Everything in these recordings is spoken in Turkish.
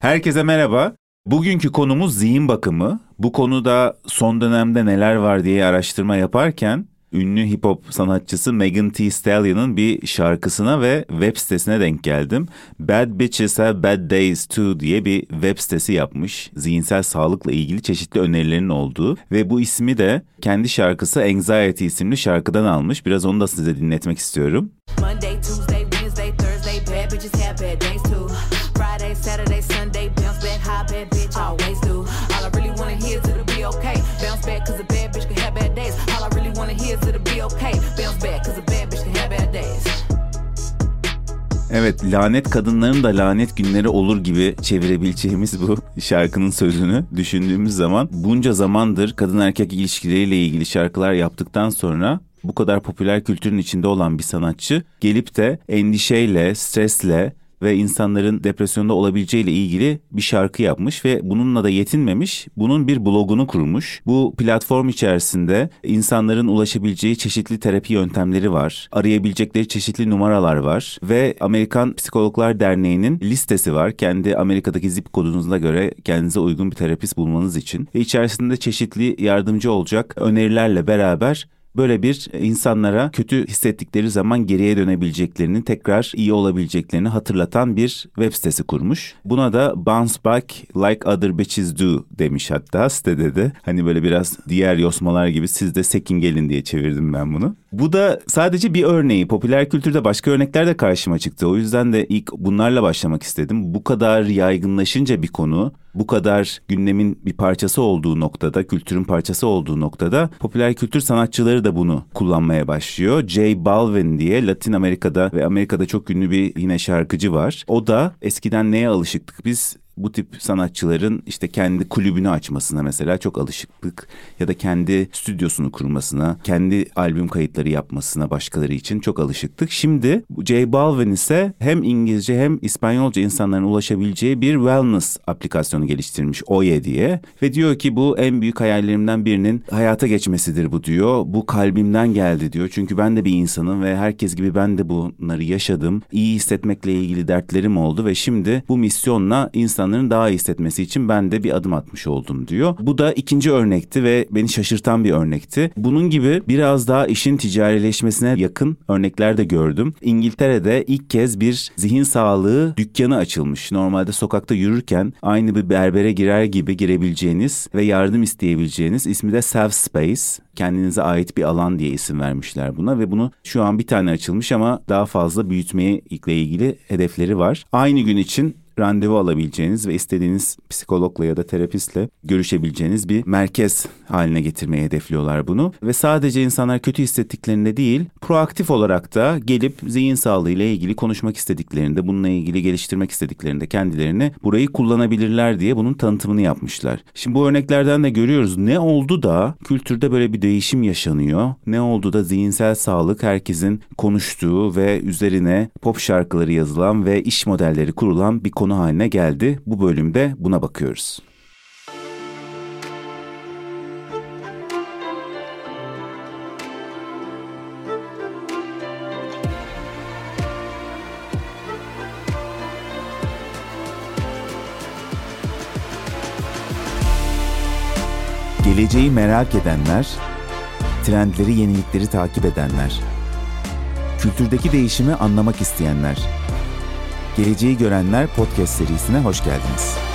Herkese merhaba. Bugünkü konumuz zihin bakımı. Bu konuda son dönemde neler var diye araştırma yaparken ünlü hip hop sanatçısı Megan Thee Stallion'ın bir şarkısına ve web sitesine denk geldim. Bad Bitches Have Bad Days Too diye bir web sitesi yapmış. Zihinsel sağlıkla ilgili çeşitli önerilerin olduğu ve bu ismi de kendi şarkısı Anxiety isimli şarkıdan almış. Biraz onu da size dinletmek istiyorum. Monday, Tuesday, Wednesday, Thursday, bad bitches have bad days Evet, lanet kadınların da lanet günleri olur gibi çevirebileceğimiz bu şarkının sözünü düşündüğümüz zaman bunca zamandır kadın erkek ilişkileriyle ilgili şarkılar yaptıktan sonra bu kadar popüler kültürün içinde olan bir sanatçı gelip de endişeyle, stresle ve insanların depresyonda olabileceğiyle ilgili bir şarkı yapmış ve bununla da yetinmemiş. Bunun bir blogunu kurmuş. Bu platform içerisinde insanların ulaşabileceği çeşitli terapi yöntemleri var. Arayabilecekleri çeşitli numaralar var ve Amerikan Psikologlar Derneği'nin listesi var. Kendi Amerika'daki zip kodunuzuna göre kendinize uygun bir terapist bulmanız için. Ve içerisinde çeşitli yardımcı olacak önerilerle beraber böyle bir insanlara kötü hissettikleri zaman geriye dönebileceklerini, tekrar iyi olabileceklerini hatırlatan bir web sitesi kurmuş. Buna da Bounce Back Like Other Bitches Do demiş hatta sitede de. Hani böyle biraz diğer yosmalar gibi siz de sekin gelin diye çevirdim ben bunu. Bu da sadece bir örneği. Popüler kültürde başka örnekler de karşıma çıktı. O yüzden de ilk bunlarla başlamak istedim. Bu kadar yaygınlaşınca bir konu bu kadar gündemin bir parçası olduğu noktada, kültürün parçası olduğu noktada popüler kültür sanatçıları da bunu kullanmaya başlıyor. J Balvin diye Latin Amerika'da ve Amerika'da çok ünlü bir yine şarkıcı var. O da eskiden neye alışıktık biz? Bu tip sanatçıların işte kendi kulübünü açmasına mesela çok alışıklık ya da kendi stüdyosunu kurmasına, kendi albüm kayıtları yapmasına başkaları için çok alışıktık. Şimdi J Balvin ise hem İngilizce hem İspanyolca insanların ulaşabileceği bir wellness aplikasyonu geliştirmiş Oye diye ve diyor ki bu en büyük hayallerimden birinin hayata geçmesidir bu diyor. Bu kalbimden geldi diyor. Çünkü ben de bir insanım ve herkes gibi ben de bunları yaşadım. İyi hissetmekle ilgili dertlerim oldu ve şimdi bu misyonla insan insanların daha iyi hissetmesi için ben de bir adım atmış oldum diyor. Bu da ikinci örnekti ve beni şaşırtan bir örnekti. Bunun gibi biraz daha işin ticarileşmesine yakın örnekler de gördüm. İngiltere'de ilk kez bir zihin sağlığı dükkanı açılmış. Normalde sokakta yürürken aynı bir berbere girer gibi girebileceğiniz ve yardım isteyebileceğiniz ismi de Self Space kendinize ait bir alan diye isim vermişler buna ve bunu şu an bir tane açılmış ama daha fazla büyütmeye ilgili hedefleri var. Aynı gün için randevu alabileceğiniz ve istediğiniz psikologla ya da terapistle görüşebileceğiniz bir merkez haline getirmeyi hedefliyorlar bunu. Ve sadece insanlar kötü hissettiklerinde değil, proaktif olarak da gelip zihin sağlığı ile ilgili konuşmak istediklerinde, bununla ilgili geliştirmek istediklerinde kendilerini burayı kullanabilirler diye bunun tanıtımını yapmışlar. Şimdi bu örneklerden de görüyoruz ne oldu da kültürde böyle bir değişim yaşanıyor. Ne oldu da zihinsel sağlık herkesin konuştuğu ve üzerine pop şarkıları yazılan ve iş modelleri kurulan bir konu haline geldi. Bu bölümde buna bakıyoruz. Geleceği merak edenler, trendleri, yenilikleri takip edenler, kültürdeki değişimi anlamak isteyenler, Geleceği Görenler podcast serisine hoş geldiniz.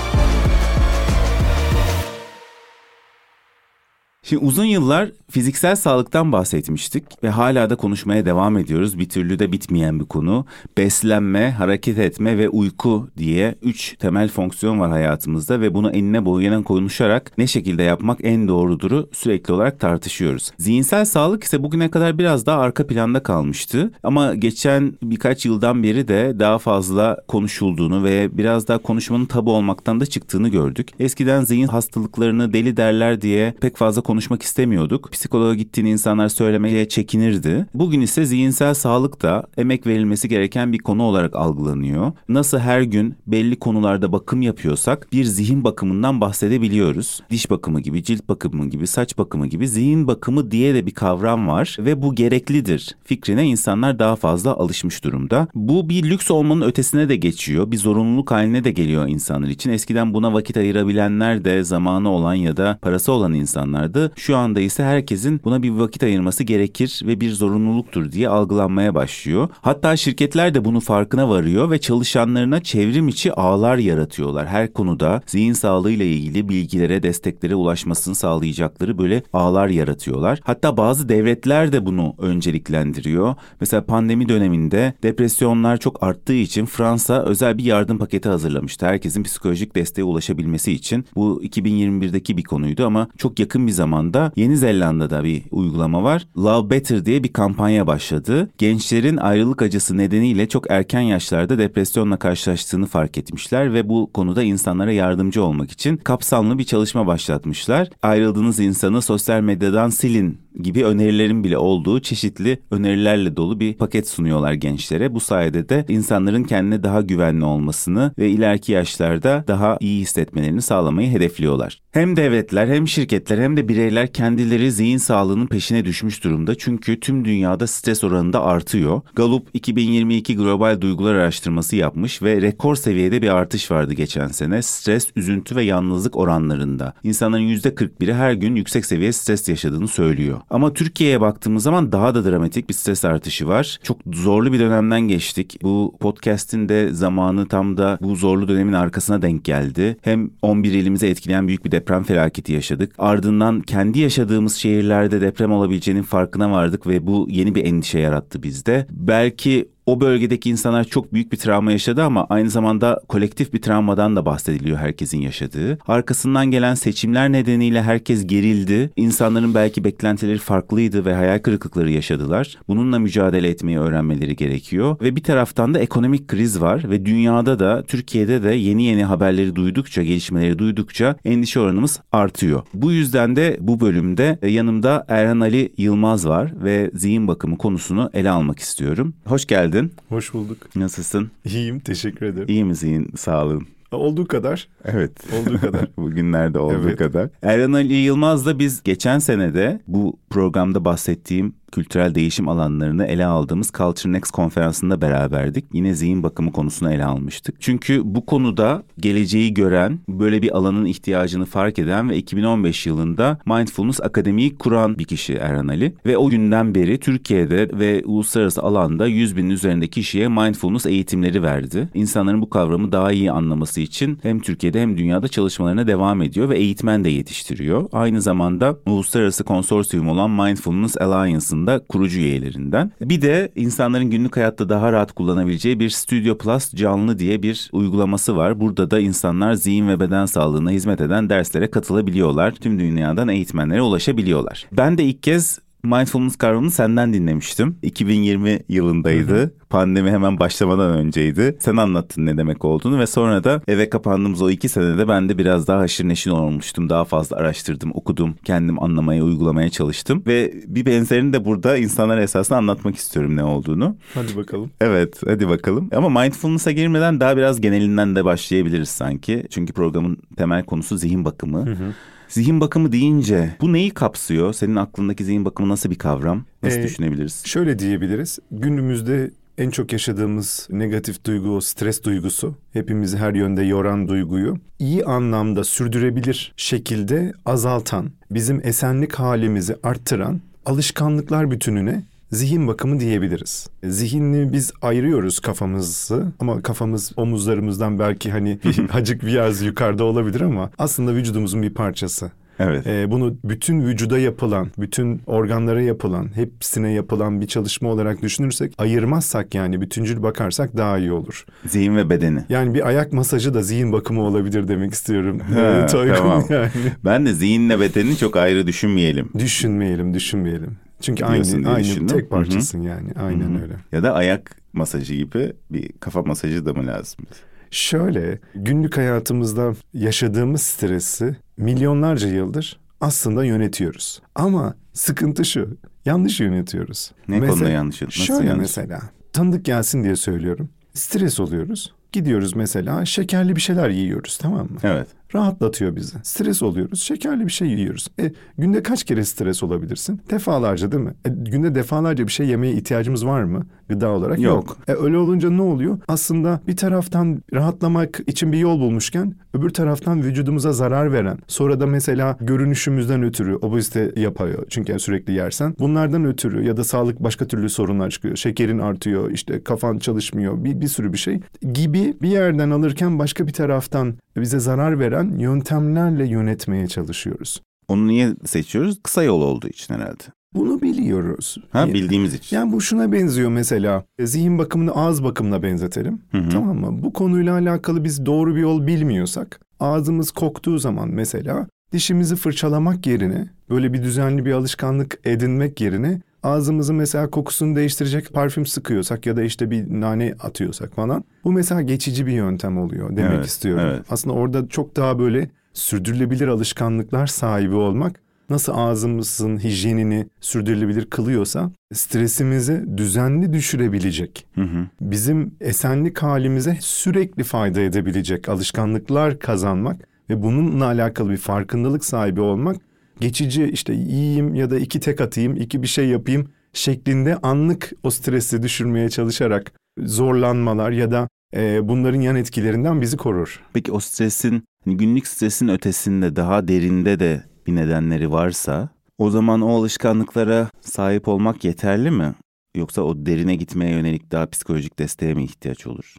Şimdi uzun yıllar fiziksel sağlıktan bahsetmiştik ve hala da konuşmaya devam ediyoruz. Bir türlü de bitmeyen bir konu. Beslenme, hareket etme ve uyku diye üç temel fonksiyon var hayatımızda ve bunu enine boyuna konuşarak ne şekilde yapmak en doğruduru sürekli olarak tartışıyoruz. Zihinsel sağlık ise bugüne kadar biraz daha arka planda kalmıştı. Ama geçen birkaç yıldan beri de daha fazla konuşulduğunu ve biraz daha konuşmanın tabu olmaktan da çıktığını gördük. Eskiden zihin hastalıklarını deli derler diye pek fazla konuşulmuyordu konuşmak istemiyorduk. Psikoloğa gittiğini insanlar söylemeye çekinirdi. Bugün ise zihinsel sağlık da emek verilmesi gereken bir konu olarak algılanıyor. Nasıl her gün belli konularda bakım yapıyorsak bir zihin bakımından bahsedebiliyoruz. Diş bakımı gibi, cilt bakımı gibi, saç bakımı gibi zihin bakımı diye de bir kavram var ve bu gereklidir fikrine insanlar daha fazla alışmış durumda. Bu bir lüks olmanın ötesine de geçiyor. Bir zorunluluk haline de geliyor insanlar için. Eskiden buna vakit ayırabilenler de zamanı olan ya da parası olan insanlardı. Şu anda ise herkesin buna bir vakit ayırması gerekir ve bir zorunluluktur diye algılanmaya başlıyor. Hatta şirketler de bunu farkına varıyor ve çalışanlarına çevrim içi ağlar yaratıyorlar. Her konuda zihin sağlığıyla ilgili bilgilere, desteklere ulaşmasını sağlayacakları böyle ağlar yaratıyorlar. Hatta bazı devletler de bunu önceliklendiriyor. Mesela pandemi döneminde depresyonlar çok arttığı için Fransa özel bir yardım paketi hazırlamıştı. Herkesin psikolojik desteğe ulaşabilmesi için. Bu 2021'deki bir konuydu ama çok yakın bir zamanda Yeni Zelanda'da bir uygulama var. Love Better diye bir kampanya başladı. Gençlerin ayrılık acısı nedeniyle çok erken yaşlarda depresyonla karşılaştığını fark etmişler ve bu konuda insanlara yardımcı olmak için kapsamlı bir çalışma başlatmışlar. Ayrıldığınız insanı sosyal medyadan silin gibi önerilerin bile olduğu çeşitli önerilerle dolu bir paket sunuyorlar gençlere. Bu sayede de insanların kendine daha güvenli olmasını ve ileriki yaşlarda daha iyi hissetmelerini sağlamayı hedefliyorlar. Hem devletler hem şirketler hem de bireyler kendileri zihin sağlığının peşine düşmüş durumda. Çünkü tüm dünyada stres oranı da artıyor. Gallup 2022 Global Duygular Araştırması yapmış ve rekor seviyede bir artış vardı geçen sene. Stres, üzüntü ve yalnızlık oranlarında. İnsanların %41'i her gün yüksek seviye stres yaşadığını söylüyor. Ama Türkiye'ye baktığımız zaman daha da dramatik bir stres artışı var. Çok zorlu bir dönemden geçtik. Bu podcast'in de zamanı tam da bu zorlu dönemin arkasına denk geldi. Hem 11 ilimize etkileyen büyük bir deprem felaketi yaşadık. Ardından kendi yaşadığımız şehirlerde deprem olabileceğinin farkına vardık ve bu yeni bir endişe yarattı bizde. Belki o bölgedeki insanlar çok büyük bir travma yaşadı ama aynı zamanda kolektif bir travmadan da bahsediliyor herkesin yaşadığı. Arkasından gelen seçimler nedeniyle herkes gerildi. İnsanların belki beklentileri farklıydı ve hayal kırıklıkları yaşadılar. Bununla mücadele etmeyi öğrenmeleri gerekiyor. Ve bir taraftan da ekonomik kriz var ve dünyada da Türkiye'de de yeni yeni haberleri duydukça, gelişmeleri duydukça endişe oranımız artıyor. Bu yüzden de bu bölümde yanımda Erhan Ali Yılmaz var ve zihin bakımı konusunu ele almak istiyorum. Hoş geldin geldin. Hoş bulduk. Nasılsın? İyiyim, teşekkür ederim. İyi misin, sağlığın? Olduğu kadar. Evet. Olduğu kadar. Bugünlerde olduğu evet. kadar. Erhan Ali Yılmaz'la biz geçen senede bu programda bahsettiğim kültürel değişim alanlarını ele aldığımız Culture Next konferansında beraberdik. Yine zihin bakımı konusunu ele almıştık. Çünkü bu konuda geleceği gören, böyle bir alanın ihtiyacını fark eden ve 2015 yılında Mindfulness Akademi'yi kuran bir kişi Erhan Ali. Ve o günden beri Türkiye'de ve uluslararası alanda 100 binin üzerinde kişiye mindfulness eğitimleri verdi. İnsanların bu kavramı daha iyi anlaması için hem Türkiye'de hem dünyada çalışmalarına devam ediyor ve eğitmen de yetiştiriyor. Aynı zamanda uluslararası konsorsiyum olan Mindfulness Alliance'ın da kurucu üyelerinden. Bir de insanların günlük hayatta daha rahat kullanabileceği bir Studio Plus canlı diye bir uygulaması var. Burada da insanlar zihin ve beden sağlığına hizmet eden derslere katılabiliyorlar. Tüm dünyadan eğitmenlere ulaşabiliyorlar. Ben de ilk kez Mindfulness kavramını senden dinlemiştim. 2020 yılındaydı. Pandemi hemen başlamadan önceydi. Sen anlattın ne demek olduğunu ve sonra da eve kapandığımız o iki senede ben de biraz daha haşır neşir olmuştum. Daha fazla araştırdım, okudum, kendim anlamaya, uygulamaya çalıştım. Ve bir benzerini de burada insanlara esasında anlatmak istiyorum ne olduğunu. Hadi bakalım. Evet, hadi bakalım. Ama mindfulness'a girmeden daha biraz genelinden de başlayabiliriz sanki. Çünkü programın temel konusu zihin bakımı. Hı hı. Zihin bakımı deyince bu neyi kapsıyor? Senin aklındaki zihin bakımı nasıl bir kavram? Nasıl ee, düşünebiliriz? Şöyle diyebiliriz. Günümüzde en çok yaşadığımız negatif duygu, o stres duygusu, hepimizi her yönde yoran duyguyu iyi anlamda sürdürebilir şekilde azaltan, bizim esenlik halimizi arttıran alışkanlıklar bütününe zihin bakımı diyebiliriz. Zihinli biz ayırıyoruz kafamızı ama kafamız omuzlarımızdan belki hani hacık biraz yukarıda olabilir ama aslında vücudumuzun bir parçası. Evet. Ee, bunu bütün vücuda yapılan, bütün organlara yapılan, hepsine yapılan bir çalışma olarak düşünürsek, ayırmazsak yani bütüncül bakarsak daha iyi olur. Zihin ve bedeni. Yani bir ayak masajı da zihin bakımı olabilir demek istiyorum. Ha, tamam. Yani. Ben de zihinle bedeni çok ayrı düşünmeyelim. Düşünmeyelim, düşünmeyelim. Çünkü aynı aynı tek parçasın Hı-hı. yani. Aynen Hı-hı. öyle. Ya da ayak masajı gibi bir kafa masajı da mı lazım? Şöyle günlük hayatımızda yaşadığımız stresi milyonlarca yıldır aslında yönetiyoruz. Ama sıkıntı şu. Yanlış yönetiyoruz. Ne konuda yanlış? Nasıl şöyle yanlış? mesela. Tanıdık gelsin diye söylüyorum. Stres oluyoruz. Gidiyoruz mesela şekerli bir şeyler yiyoruz tamam mı? Evet. Rahatlatıyor bizi. Stres oluyoruz. Şekerli bir şey yiyoruz. E, günde kaç kere stres olabilirsin? Defalarca değil mi? E, günde defalarca bir şey yemeye ihtiyacımız var mı? Gıda olarak yok. Yok. E, öyle olunca ne oluyor? Aslında bir taraftan rahatlamak için bir yol bulmuşken öbür taraftan vücudumuza zarar veren sonra da mesela görünüşümüzden ötürü obezite yapıyor. Çünkü sürekli yersen. Bunlardan ötürü ya da sağlık başka türlü sorunlar çıkıyor. Şekerin artıyor işte kafan çalışmıyor bir, bir sürü bir şey gibi bir yerden alırken başka bir taraftan bize zarar veren yöntemlerle yönetmeye çalışıyoruz. Onu niye seçiyoruz? Kısa yol olduğu için herhalde. Bunu biliyoruz. Ha bildiğimiz için. Yani bu şuna benziyor mesela. Zihin bakımını ağız bakımına benzetelim. Hı hı. Tamam mı? Bu konuyla alakalı biz doğru bir yol bilmiyorsak ağzımız koktuğu zaman mesela dişimizi fırçalamak yerine böyle bir düzenli bir alışkanlık edinmek yerine ağzımızı mesela kokusunu değiştirecek parfüm sıkıyorsak ya da işte bir nane atıyorsak falan bu mesela geçici bir yöntem oluyor demek Evet, istiyorum. evet. Aslında orada çok daha böyle sürdürülebilir alışkanlıklar sahibi olmak nasıl ağzımızın hijyenini sürdürülebilir kılıyorsa stresimizi düzenli düşürebilecek, Hı hı. bizim esenlik halimize sürekli fayda edebilecek alışkanlıklar kazanmak ve bununla alakalı bir farkındalık sahibi olmak geçici işte yiyeyim ya da iki tek atayım, iki bir şey yapayım şeklinde anlık o stresi düşürmeye çalışarak zorlanmalar ya da e, bunların yan etkilerinden bizi korur. Peki o stresin hani günlük stresin ötesinde daha derinde de bir nedenleri varsa o zaman o alışkanlıklara sahip olmak yeterli mi? Yoksa o derine gitmeye yönelik daha psikolojik desteğe mi ihtiyaç olur?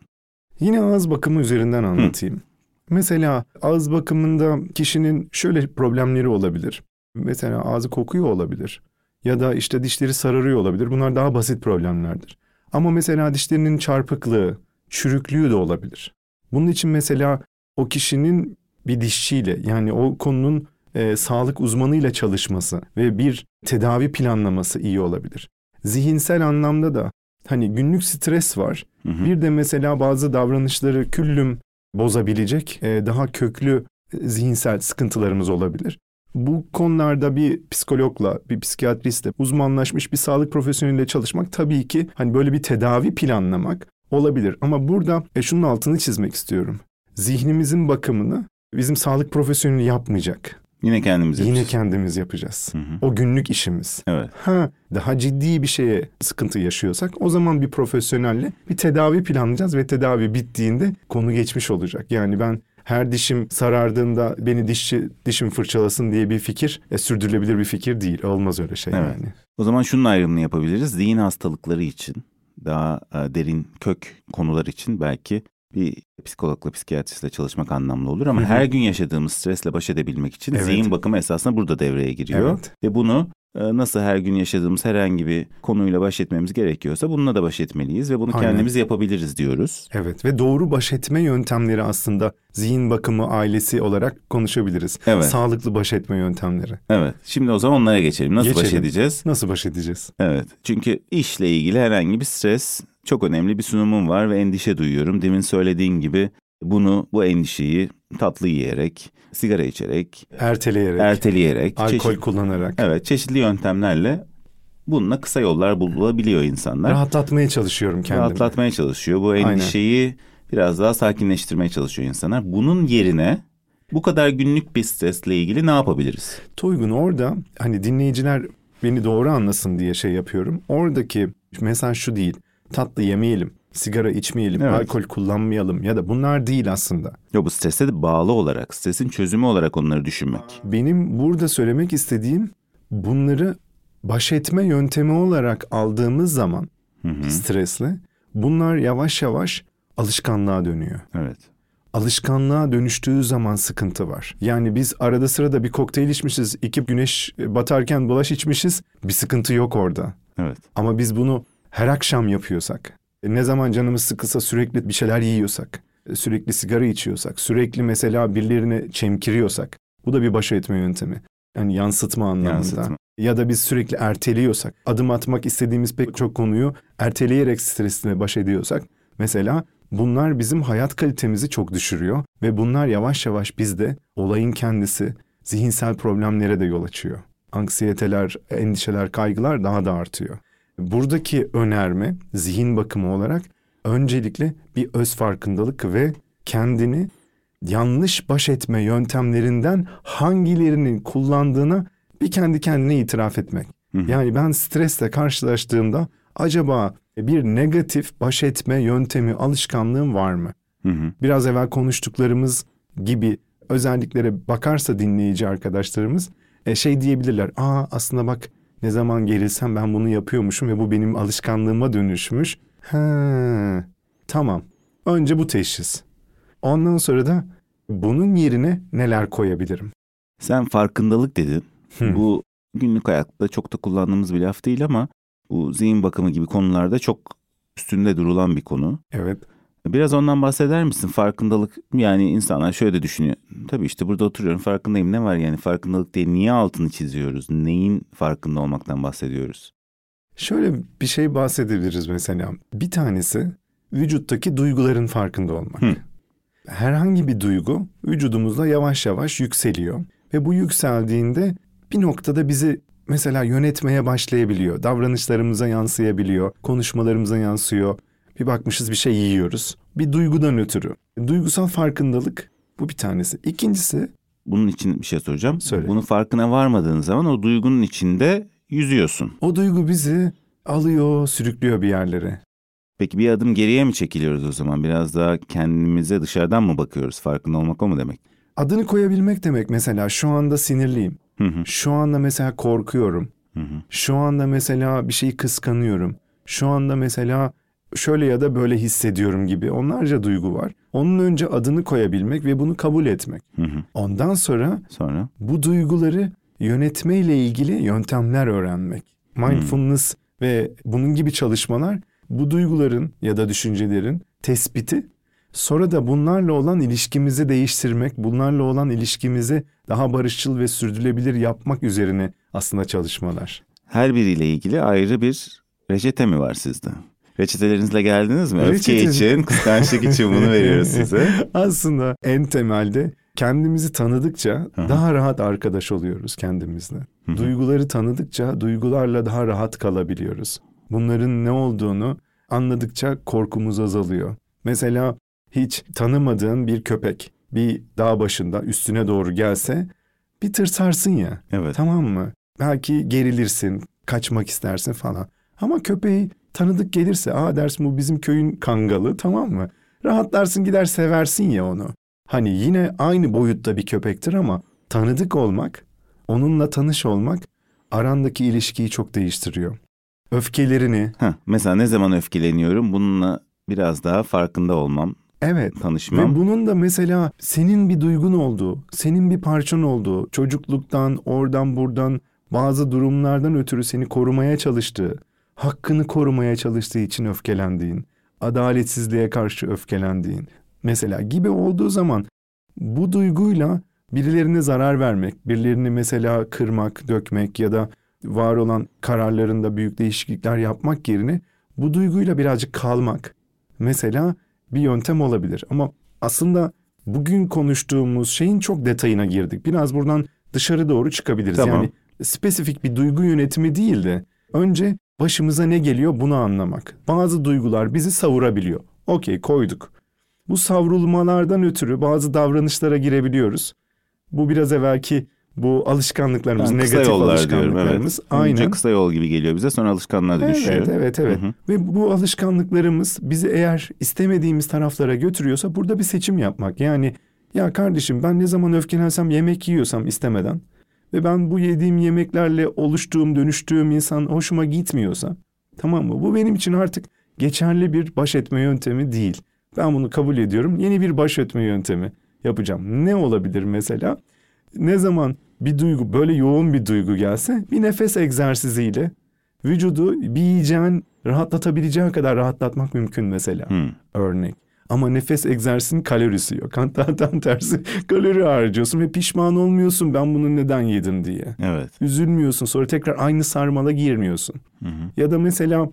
Yine ağız bakımı üzerinden anlatayım. Mesela ağız bakımında kişinin şöyle problemleri olabilir. Mesela ağzı kokuyor olabilir. Ya da işte dişleri sararıyor olabilir. Bunlar daha basit problemlerdir. Ama mesela dişlerinin çarpıklığı, çürüklüğü de olabilir. Bunun için mesela o kişinin bir dişçiyle yani o konunun e, sağlık uzmanıyla çalışması ve bir tedavi planlaması iyi olabilir. Zihinsel anlamda da hani günlük stres var. Hı hı. Bir de mesela bazı davranışları küllüm bozabilecek e, daha köklü e, zihinsel sıkıntılarımız olabilir. Bu konularda bir psikologla, bir psikiyatristle, uzmanlaşmış bir sağlık profesyoneliyle çalışmak tabii ki hani böyle bir tedavi planlamak olabilir. Ama burada e, şunun altını çizmek istiyorum. Zihnimizin bakımını bizim sağlık profesyoneli yapmayacak. Yine kendimiz Yine yapacağız. kendimiz yapacağız. Hı hı. O günlük işimiz. Evet. Ha daha ciddi bir şeye sıkıntı yaşıyorsak o zaman bir profesyonelle bir tedavi planlayacağız ve tedavi bittiğinde konu geçmiş olacak. Yani ben her dişim sarardığında beni dişçi dişim fırçalasın diye bir fikir e, sürdürülebilir bir fikir değil. Olmaz öyle şey Evet. yani. O zaman şunun ayrımını yapabiliriz. Zihin hastalıkları için daha e, derin kök konular için belki bir psikologla, psikiyatristle çalışmak anlamlı olur ama Hı hı. her gün yaşadığımız stresle baş edebilmek için Evet. zihin bakımı esasında burada devreye giriyor. Evet. Ve bunu nasıl her gün yaşadığımız herhangi bir konuyla baş etmemiz gerekiyorsa bununla da baş etmeliyiz ve bunu Aynen. kendimiz yapabiliriz diyoruz. Evet ve doğru baş etme yöntemleri aslında zihin bakımı ailesi olarak konuşabiliriz. Evet. Sağlıklı baş etme yöntemleri. Evet. Şimdi o zaman onlara geçelim. Nasıl baş Geçelim. edeceğiz? Nasıl baş edeceğiz? Evet. Çünkü işle ilgili herhangi bir stres çok önemli bir sunumum var ve endişe duyuyorum. Demin söylediğin gibi bunu bu endişeyi tatlı yiyerek, sigara içerek, Erteleyerek, erteleyerek, alkol çeşit- kullanarak. evet çeşitli yöntemlerle bununla kısa yollar bulabiliyor insanlar. Rahatlatmaya çalışıyorum kendimi. Rahatlatmaya çalışıyor. Bu Aynen. endişeyi biraz daha sakinleştirmeye çalışıyor insanlar. Bunun yerine bu kadar günlük bir stresle ilgili ne yapabiliriz? Toygun orada hani dinleyiciler beni doğru anlasın diye şey yapıyorum. Oradaki mesaj şu değil. Tatlı yemeyelim, sigara içmeyelim, Evet. alkol kullanmayalım ya da bunlar değil aslında. Yok bu strese de bağlı olarak, stresin çözümü olarak onları düşünmek. Benim burada söylemek istediğim bunları baş etme yöntemi olarak aldığımız zaman Hı hı. stresle bunlar yavaş yavaş alışkanlığa dönüyor. Evet. Alışkanlığa dönüştüğü zaman sıkıntı var. Yani biz arada sırada bir kokteyl içmişiz, iki güneş batarken bulaş içmişiz. Bir sıkıntı yok orada. Evet. Ama biz bunu her akşam yapıyorsak, ne zaman canımız sıkılsa sürekli bir şeyler yiyorsak, e, sürekli sigara içiyorsak, sürekli mesela birilerine çemkiriyorsak, bu da bir baş etme yöntemi. Yani yansıtma anlamında. Yansıtma. Ya da biz sürekli erteliyorsak, adım atmak istediğimiz pek çok konuyu erteleyerek stresine baş ediyorsak, mesela bunlar bizim hayat kalitemizi çok düşürüyor ve bunlar yavaş yavaş bizde olayın kendisi, zihinsel problemlere de yol açıyor. Anksiyeteler, endişeler, kaygılar daha da artıyor. Buradaki önerme zihin bakımı olarak öncelikle bir öz farkındalık ve kendini yanlış baş etme yöntemlerinden hangilerinin kullandığına bir kendi kendine itiraf etmek. Hı hı. Yani ben stresle karşılaştığımda acaba bir negatif baş etme yöntemi, alışkanlığım var mı? Hı hı. Biraz evvel konuştuklarımız gibi özelliklere bakarsa dinleyici arkadaşlarımız e, şey diyebilirler. Aa aslında bak ne zaman gerilsem ben bunu yapıyormuşum ve bu benim alışkanlığıma dönüşmüş. Ha, tamam. Önce bu teşhis. Ondan sonra da bunun yerine neler koyabilirim? Sen farkındalık dedin. Hmm. Bu günlük hayatta çok da kullandığımız bir laf değil ama bu zihin bakımı gibi konularda çok üstünde durulan bir konu. Evet. Biraz ondan bahseder misin? Farkındalık yani insanlar şöyle de düşünüyor. Tabii işte burada oturuyorum farkındayım ne var yani farkındalık diye niye altını çiziyoruz? Neyin farkında olmaktan bahsediyoruz? Şöyle bir şey bahsedebiliriz mesela. Bir tanesi vücuttaki duyguların farkında olmak. Hı. Herhangi bir duygu vücudumuzda yavaş yavaş yükseliyor. Ve bu yükseldiğinde bir noktada bizi mesela yönetmeye başlayabiliyor. Davranışlarımıza yansıyabiliyor, konuşmalarımıza yansıyor. Bir bakmışız bir şey yiyoruz. Bir duygudan ötürü. Duygusal farkındalık bu bir tanesi. İkincisi... Bunun için bir şey soracağım. Söyle. Bunun farkına varmadığın zaman o duygunun içinde yüzüyorsun. O duygu bizi alıyor, sürüklüyor bir yerlere. Peki bir adım geriye mi çekiliyoruz o zaman? Biraz daha kendimize dışarıdan mı bakıyoruz? Farkında olmak o mu demek? Adını koyabilmek demek mesela şu anda sinirliyim. Hı hı. Şu anda mesela korkuyorum. Hı hı. Şu anda mesela bir şeyi kıskanıyorum. Şu anda mesela şöyle ya da böyle hissediyorum gibi onlarca duygu var. Onun önce adını koyabilmek ve bunu kabul etmek. Hı hı. Ondan sonra sonra bu duyguları yönetme ile ilgili yöntemler öğrenmek. Mindfulness hı. ve bunun gibi çalışmalar bu duyguların ya da düşüncelerin tespiti sonra da bunlarla olan ilişkimizi değiştirmek, bunlarla olan ilişkimizi daha barışçıl ve sürdürülebilir yapmak üzerine aslında çalışmalar. Her biriyle ilgili ayrı bir reçete mi var sizde? Reçetelerinizle geldiniz mi? Öfke için, kıskançlık için bunu veriyoruz size. Aslında en temelde kendimizi tanıdıkça Aha. daha rahat arkadaş oluyoruz kendimizle. Hı-hı. Duyguları tanıdıkça duygularla daha rahat kalabiliyoruz. Bunların ne olduğunu anladıkça korkumuz azalıyor. Mesela hiç tanımadığın bir köpek bir dağ başında üstüne doğru gelse bir tırsarsın ya. Evet. Tamam mı? Belki gerilirsin, kaçmak istersin falan. Ama köpeği tanıdık gelirse aa dersin bu bizim köyün kangalı tamam mı? Rahatlarsın gider seversin ya onu. Hani yine aynı boyutta bir köpektir ama tanıdık olmak, onunla tanış olmak arandaki ilişkiyi çok değiştiriyor. Öfkelerini... Heh, mesela ne zaman öfkeleniyorum bununla biraz daha farkında olmam. Evet. Tanışmam. Ve bunun da mesela senin bir duygun olduğu, senin bir parçan olduğu, çocukluktan, oradan buradan bazı durumlardan ötürü seni korumaya çalıştığı, hakkını korumaya çalıştığı için öfkelendiğin, adaletsizliğe karşı öfkelendiğin mesela gibi olduğu zaman bu duyguyla birilerine zarar vermek, birilerini mesela kırmak, dökmek ya da var olan kararlarında büyük değişiklikler yapmak yerine bu duyguyla birazcık kalmak mesela bir yöntem olabilir. Ama aslında bugün konuştuğumuz şeyin çok detayına girdik. Biraz buradan dışarı doğru çıkabiliriz. Tamam. Yani spesifik bir duygu yönetimi değil de önce başımıza ne geliyor bunu anlamak. Bazı duygular bizi savurabiliyor. Okey koyduk. Bu savrulmalardan ötürü bazı davranışlara girebiliyoruz. Bu biraz evvelki bu alışkanlıklarımız, ben negatif alışkanlıklarımız. Diyorum, evet. Aynen. Önce kısa yol gibi geliyor bize sonra alışkanlığa dönüşüyor. Evet, evet, evet. Hı hı. Ve bu alışkanlıklarımız bizi eğer istemediğimiz taraflara götürüyorsa burada bir seçim yapmak. Yani ya kardeşim ben ne zaman öfkelensem yemek yiyorsam istemeden ve ben bu yediğim yemeklerle oluştuğum, dönüştüğüm insan hoşuma gitmiyorsa tamam mı? Bu benim için artık geçerli bir baş etme yöntemi değil. Ben bunu kabul ediyorum. Yeni bir baş etme yöntemi yapacağım. Ne olabilir mesela? Ne zaman bir duygu böyle yoğun bir duygu gelse bir nefes egzersiziyle vücudu bir yiyeceğin rahatlatabileceği kadar rahatlatmak mümkün mesela. Hmm. Örnek. Ama nefes egzersizinin kalorisi yok. Tam tersi kalori harcıyorsun ve pişman olmuyorsun ben bunu neden yedim diye. Evet. Üzülmüyorsun sonra tekrar aynı sarmala girmiyorsun. Hı Ya da mesela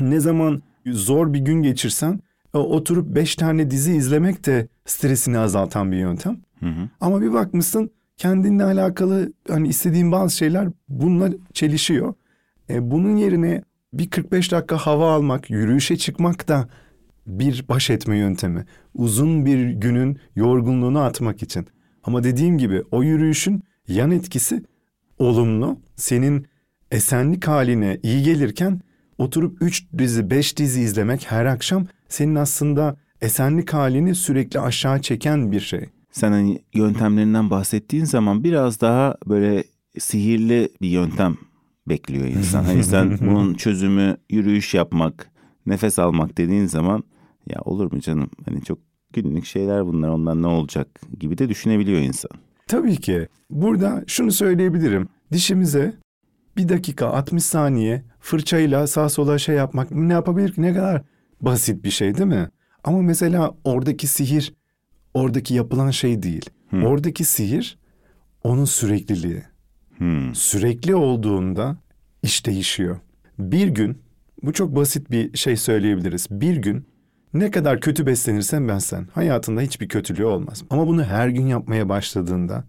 ne zaman zor bir gün geçirsen oturup beş tane dizi izlemek de stresini azaltan bir yöntem. Hı hı. Ama bir bakmışsın kendinle alakalı hani istediğin bazı şeyler bununla çelişiyor. E, bunun yerine bir 45 dakika hava almak, yürüyüşe çıkmak da bir baş etme yöntemi. Uzun bir günün yorgunluğunu atmak için. Ama dediğim gibi o yürüyüşün yan etkisi olumlu. Senin esenlik haline iyi gelirken oturup 3 dizi 5 dizi izlemek her akşam senin aslında esenlik halini sürekli aşağı çeken bir şey. Sen hani yöntemlerinden bahsettiğin zaman biraz daha böyle sihirli bir yöntem bekliyor insan. Hani sen bunun çözümü yürüyüş yapmak, nefes almak dediğin zaman ya olur mu canım? Hani çok günlük şeyler bunlar ondan ne olacak gibi de düşünebiliyor insan. Tabii ki. Burada şunu söyleyebilirim. Dişimize bir dakika 60 saniye fırçayla sağ sola şey yapmak ne yapabilir ki? Ne kadar basit bir şey değil mi? Ama mesela oradaki sihir oradaki yapılan şey değil. Hmm. Oradaki sihir onun sürekliliği. Hmm. Sürekli olduğunda iş değişiyor. Bir gün bu çok basit bir şey söyleyebiliriz. Bir gün ne kadar kötü beslenirsen bensen hayatında hiçbir kötülüğü olmaz. Ama bunu her gün yapmaya başladığında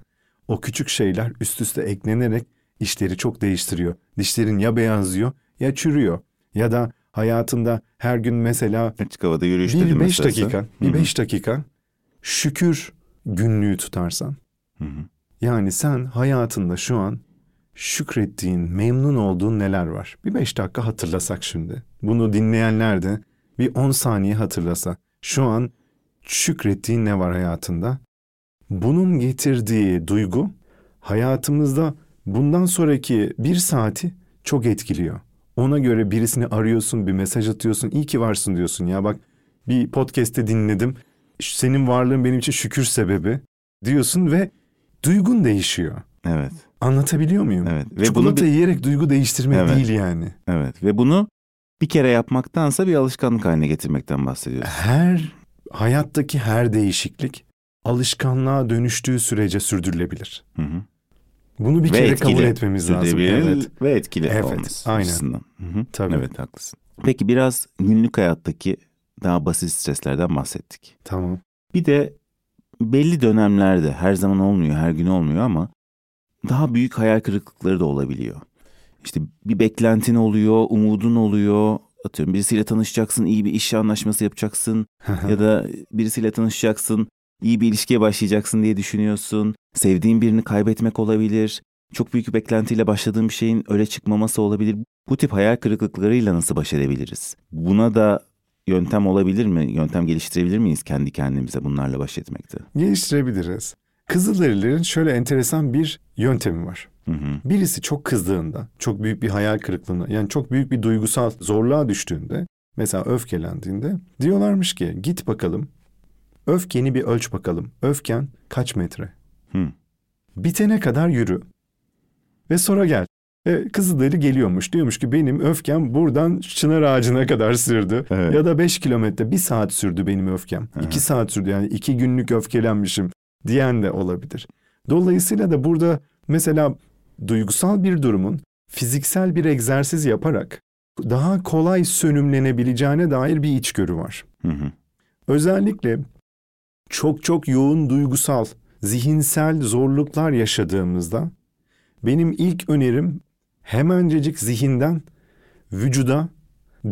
o küçük şeyler üst üste eklenerek işleri çok değiştiriyor. Dişlerin ya beyazlıyor ya çürüyor. Ya da hayatında her gün mesela açık havada yürüyüş bir beş dakika, bir beş dakika şükür günlüğü tutarsan. Hı hı. Yani sen hayatında şu an şükrettiğin, memnun olduğun neler var? Bir beş dakika hatırlasak şimdi. Bunu dinleyenler de bir on saniye hatırlasa. Şu an şükrettiğin ne var hayatında? Bunun getirdiği duygu hayatımızda bundan sonraki bir saati çok etkiliyor. Ona göre birisini arıyorsun, bir mesaj atıyorsun, iyi ki varsın diyorsun. Ya bak bir podcast'te dinledim, senin varlığın benim için şükür sebebi diyorsun ve duygun değişiyor. Evet. Anlatabiliyor muyum? Evet. Ve Çikolata bunu bir... yiyerek duygu değiştirmek evet. değil yani. Evet ve bunu bir kere yapmaktansa bir alışkanlık haline getirmekten bahsediyoruz. Her hayattaki her değişiklik alışkanlığa dönüştüğü sürece sürdürülebilir. Hı hı. Bunu bir ve kere etkili, kabul etmemiz lazım. Evet. Ve etkili evet, olması aynen. açısından. Hı hı. Tabii. Evet haklısın. Peki biraz günlük hayattaki daha basit streslerden bahsettik. Tamam. Bir de belli dönemlerde her zaman olmuyor, her gün olmuyor ama daha büyük hayal kırıklıkları da olabiliyor. İşte bir beklentin oluyor, umudun oluyor. Atıyorum birisiyle tanışacaksın, iyi bir iş anlaşması yapacaksın ya da birisiyle tanışacaksın, iyi bir ilişkiye başlayacaksın diye düşünüyorsun. Sevdiğin birini kaybetmek olabilir. Çok büyük bir beklentiyle başladığın bir şeyin öyle çıkmaması olabilir. Bu tip hayal kırıklıklarıyla nasıl baş edebiliriz? Buna da yöntem olabilir mi? Yöntem geliştirebilir miyiz kendi kendimize bunlarla baş etmekte? Geliştirebiliriz. Kızılderililerin şöyle enteresan bir yöntemi var. Hı hı. Birisi çok kızdığında, çok büyük bir hayal kırıklığına, yani çok büyük bir duygusal zorluğa düştüğünde, mesela öfkelendiğinde diyorlarmış ki git bakalım, öfkeni bir ölç bakalım. Öfken kaç metre? Hı. Bitene kadar yürü ve sonra gel. E, Kızılderili geliyormuş. Diyormuş ki benim öfkem buradan çınar ağacına kadar sürdü. Evet. Ya da beş kilometre bir saat sürdü benim öfkem. Hı. İki saat sürdü yani iki günlük öfkelenmişim diyen de olabilir. Dolayısıyla da burada mesela duygusal bir durumun fiziksel bir egzersiz yaparak daha kolay sönümlenebileceğine dair bir içgörü var. Hı hı. Özellikle çok çok yoğun duygusal, zihinsel zorluklar yaşadığımızda benim ilk önerim hemencecik zihinden vücuda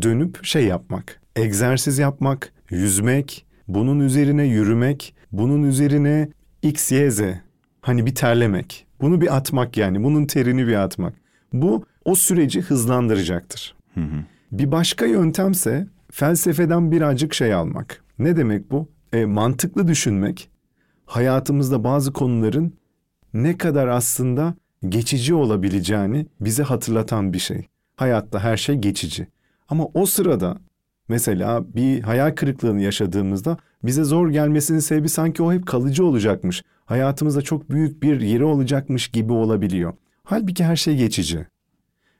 dönüp şey yapmak. Egzersiz yapmak, yüzmek, bunun üzerine yürümek, bunun üzerine X, Y, Z. Hani bir terlemek. Bunu bir atmak yani. Bunun terini bir atmak. Bu o süreci hızlandıracaktır. Hı hı. Bir başka yöntemse felsefeden birazcık şey almak. Ne demek bu? E, mantıklı düşünmek. Hayatımızda bazı konuların ne kadar aslında geçici olabileceğini bize hatırlatan bir şey. Hayatta her şey geçici. Ama o sırada mesela bir hayal kırıklığını yaşadığımızda bize zor gelmesinin sebebi sanki o hep kalıcı olacakmış. Hayatımızda çok büyük bir yeri olacakmış gibi olabiliyor. Halbuki her şey geçici.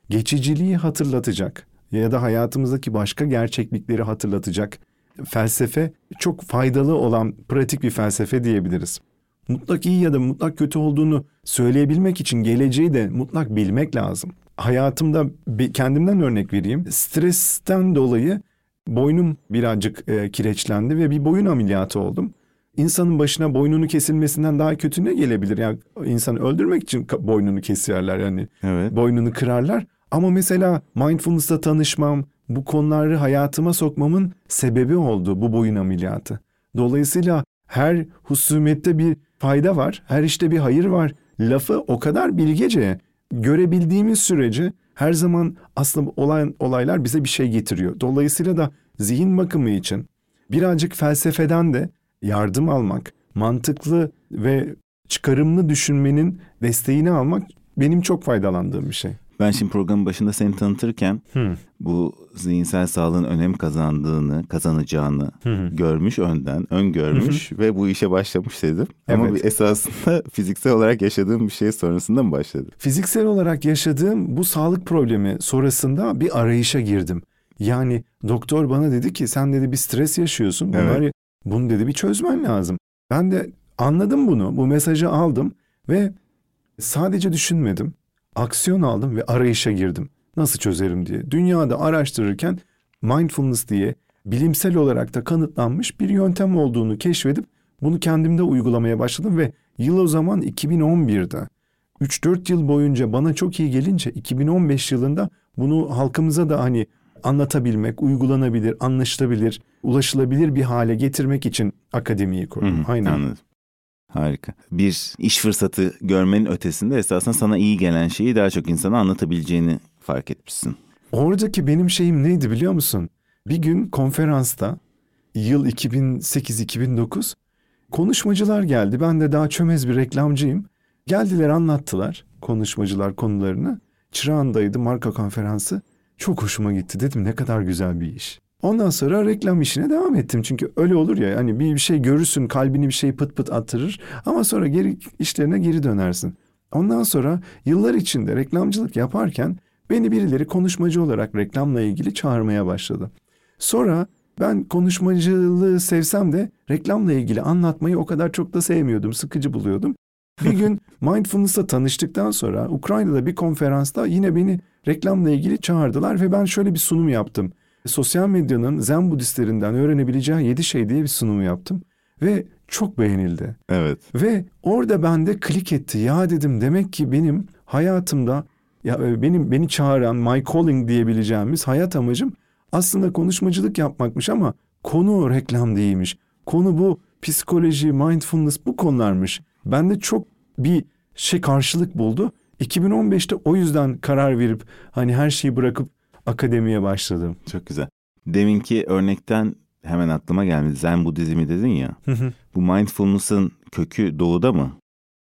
Geçiciliği hatırlatacak ya da hayatımızdaki başka gerçeklikleri hatırlatacak felsefe çok faydalı olan pratik bir felsefe diyebiliriz. Mutlak iyi ya da mutlak kötü olduğunu söyleyebilmek için geleceği de mutlak bilmek lazım. Hayatımda kendimden örnek vereyim. Stresten dolayı boynum birazcık e, kireçlendi ve bir boyun ameliyatı oldum. İnsanın başına boynunu kesilmesinden daha kötü ne gelebilir? Yani insanı öldürmek için boynunu kesiyorlar yani. Evet. Boynunu kırarlar. Ama mesela mindfulness'la tanışmam, bu konuları hayatıma sokmamın sebebi oldu bu boyun ameliyatı. Dolayısıyla her husumette bir fayda var, her işte bir hayır var. Lafı o kadar bilgece görebildiğimiz sürece her zaman aslında olan olaylar bize bir şey getiriyor. Dolayısıyla da zihin bakımı için birazcık felsefeden de yardım almak, mantıklı ve çıkarımlı düşünmenin desteğini almak benim çok faydalandığım bir şey. Ben şimdi programın başında seni tanıtırken Hmm. bu zihinsel sağlığın önem kazandığını, kazanacağını hı. görmüş önden, öngörmüş ve bu işe başlamış dedim. Ama Evet. bir esasında fiziksel olarak yaşadığım bir şey sonrasında mı başladı? Fiziksel olarak yaşadığım bu sağlık problemi sonrasında bir arayışa girdim. Yani doktor bana dedi ki sen dedi bir stres yaşıyorsun. Bunları, Bunu dedi bir çözmen lazım. Ben de anladım bunu. Bu mesajı aldım ve sadece düşünmedim. Aksiyon aldım ve arayışa girdim. Nasıl çözerim diye. Dünyada araştırırken mindfulness diye bilimsel olarak da kanıtlanmış bir yöntem olduğunu keşfedip bunu kendimde uygulamaya başladım ve yıl o zaman 2011'de. 3-4 yıl boyunca bana çok iyi gelince 2015 yılında bunu halkımıza da hani anlatabilmek, uygulanabilir, anlaşılabilir, ulaşılabilir bir hale getirmek için akademiyi kurdum. Hı Aynen. Anladım. Harika. Bir iş fırsatı görmenin ötesinde esasında sana iyi gelen şeyi daha çok insana anlatabileceğini fark etmişsin. Oradaki benim şeyim neydi biliyor musun? Bir gün konferansta yıl 2008-2009 konuşmacılar geldi. Ben de daha çömez bir reklamcıyım. Geldiler anlattılar konuşmacılar konularını. Çırağan'daydı marka konferansı. Çok hoşuma gitti dedim ne kadar güzel bir iş. Ondan sonra reklam işine devam ettim. Çünkü öyle olur ya hani bir, şey görürsün kalbini bir şey pıt pıt attırır ama sonra geri işlerine geri dönersin. Ondan sonra yıllar içinde reklamcılık yaparken beni birileri konuşmacı olarak reklamla ilgili çağırmaya başladı. Sonra ben konuşmacılığı sevsem de reklamla ilgili anlatmayı o kadar çok da sevmiyordum, sıkıcı buluyordum. Bir gün Mindfulness'la tanıştıktan sonra Ukrayna'da bir konferansta yine beni reklamla ilgili çağırdılar ve ben şöyle bir sunum yaptım. Sosyal medyanın Zen Budistlerinden öğrenebileceği 7 şey diye bir sunum yaptım ve çok beğenildi. Evet. Ve orada bende klik etti. Ya dedim demek ki benim hayatımda ya e, benim beni çağıran my calling diyebileceğimiz hayat amacım aslında konuşmacılık yapmakmış ama konu reklam değilmiş. Konu bu psikoloji, mindfulness bu konularmış. Bende çok bir şey karşılık buldu. 2015'te o yüzden karar verip hani her şeyi bırakıp akademiye başladım. Çok güzel. Deminki örnekten hemen aklıma geldi. Zen Budizmi dedin ya. Bu mindfulness'ın kökü doğuda mı?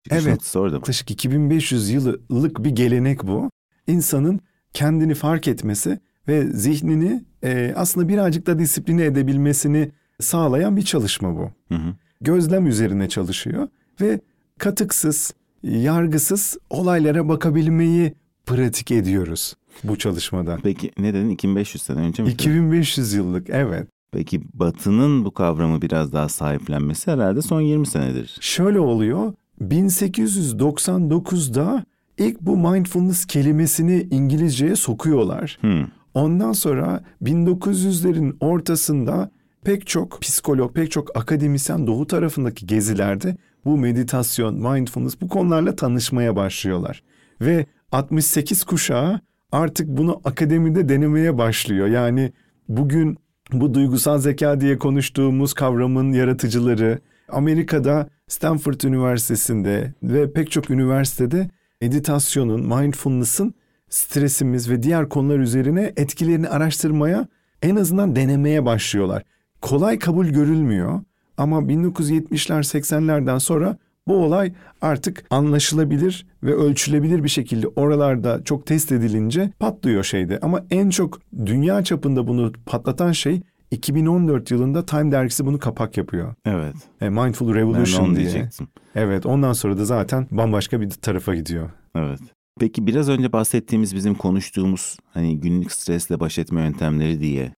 Çıkış Evet. orada mı? Yaklaşık 2500 yıllık bir gelenek bu. İnsanın kendini fark etmesi ve zihnini e, aslında birazcık da disipline edebilmesini sağlayan bir çalışma bu. Hı hı. Gözlem üzerine çalışıyor ve katıksız, yargısız olaylara bakabilmeyi pratik ediyoruz bu çalışmada. Peki ne dedin? 2500 sene önce mi? 2500 yıllık evet. Peki Batı'nın bu kavramı biraz daha sahiplenmesi herhalde son 20 senedir. Şöyle oluyor. 1899'da ilk bu mindfulness kelimesini İngilizceye sokuyorlar. Hı. Ondan sonra 1900'lerin ortasında pek çok psikolog, pek çok akademisyen doğu tarafındaki gezilerde bu meditasyon, mindfulness bu konularla tanışmaya başlıyorlar. Ve 68 kuşağı artık bunu akademide denemeye başlıyor. Yani bugün bu duygusal zeka diye konuştuğumuz kavramın yaratıcıları Amerika'da Stanford Üniversitesi'nde ve pek çok üniversitede meditasyonun, mindfulness'ın stresimiz ve diğer konular üzerine etkilerini araştırmaya en azından denemeye başlıyorlar. Kolay kabul görülmüyor ama 1970'ler 80'lerden sonra bu olay artık anlaşılabilir ve ölçülebilir bir şekilde oralarda çok test edilince patlıyor şeyde. Ama en çok dünya çapında bunu patlatan şey 2014 yılında Time dergisi bunu kapak yapıyor. Evet. E, Mindful Revolution diye. diyecektim. Evet ondan sonra da zaten bambaşka bir tarafa gidiyor. Evet. Peki biraz önce bahsettiğimiz bizim konuştuğumuz hani günlük stresle baş etme yöntemleri diye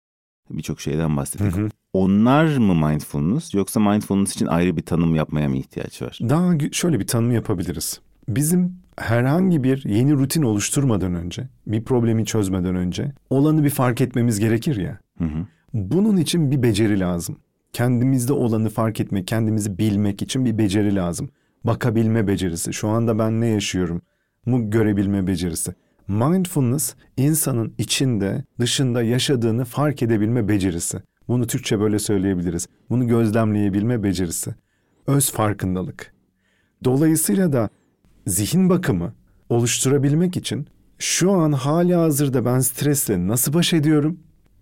birçok şeyden bahsettik. Hı hı. Onlar mı mindfulness yoksa mindfulness için ayrı bir tanım yapmaya mı ihtiyaç var? Daha şöyle bir tanım yapabiliriz. Bizim herhangi bir yeni rutin oluşturmadan önce, bir problemi çözmeden önce olanı bir fark etmemiz gerekir ya. Hı hı. Bunun için bir beceri lazım. kendimizde olanı fark etmek, kendimizi bilmek için bir beceri lazım. Bakabilme becerisi. Şu anda ben ne yaşıyorum? Mu görebilme becerisi. Mindfulness insanın içinde, dışında yaşadığını fark edebilme becerisi. Bunu Türkçe böyle söyleyebiliriz. Bunu gözlemleyebilme becerisi. Öz farkındalık. Dolayısıyla da zihin bakımı oluşturabilmek için şu an hali hazırda ben stresle nasıl baş ediyorum?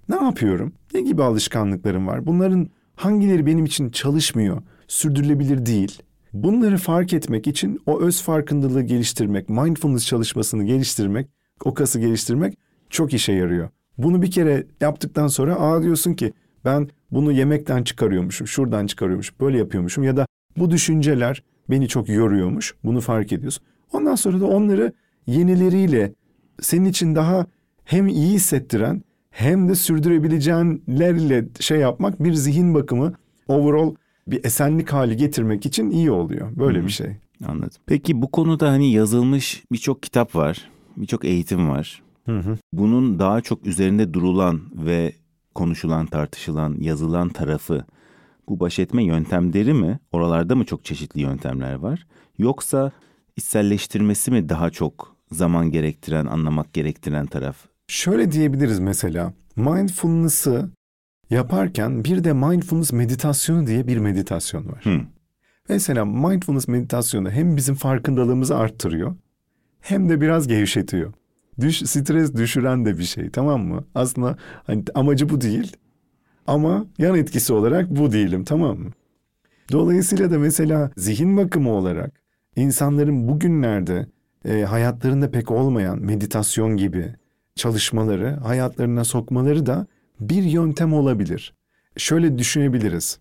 Ne yapıyorum? Ne gibi alışkanlıklarım var? Bunların hangileri benim için çalışmıyor, sürdürülebilir değil? Bunları fark etmek için o öz farkındalığı geliştirmek, mindfulness çalışmasını geliştirmek, o kası geliştirmek çok işe yarıyor. Bunu bir kere yaptıktan sonra aa diyorsun ki ben bunu yemekten çıkarıyormuşum, şuradan çıkarıyormuşum, böyle yapıyormuşum ya da bu düşünceler beni çok yoruyormuş. Bunu fark ediyorsun. Ondan sonra da onları yenileriyle senin için daha hem iyi hissettiren hem de sürdürebileceğinlerle şey yapmak bir zihin bakımı overall bir esenlik hali getirmek için iyi oluyor. Böyle hmm. bir şey. Anladım. Peki bu konuda hani yazılmış birçok kitap var, birçok eğitim var. Hı hı. Bunun daha çok üzerinde durulan ve konuşulan, tartışılan, yazılan tarafı bu baş etme yöntemleri mi? Oralarda mı çok çeşitli yöntemler var? Yoksa içselleştirmesi mi daha çok zaman gerektiren, anlamak gerektiren taraf? Şöyle diyebiliriz mesela. Mindfulness'ı yaparken bir de mindfulness meditasyonu diye bir meditasyon var. Hmm. Mesela mindfulness meditasyonu hem bizim farkındalığımızı arttırıyor hem de biraz gevşetiyor. Düş, stres düşüren de bir şey tamam mı? Aslında hani amacı bu değil ama yan etkisi olarak bu değilim tamam mı? Dolayısıyla da mesela zihin bakımı olarak insanların bugünlerde e, hayatlarında pek olmayan meditasyon gibi çalışmaları hayatlarına sokmaları da bir yöntem olabilir. Şöyle düşünebiliriz.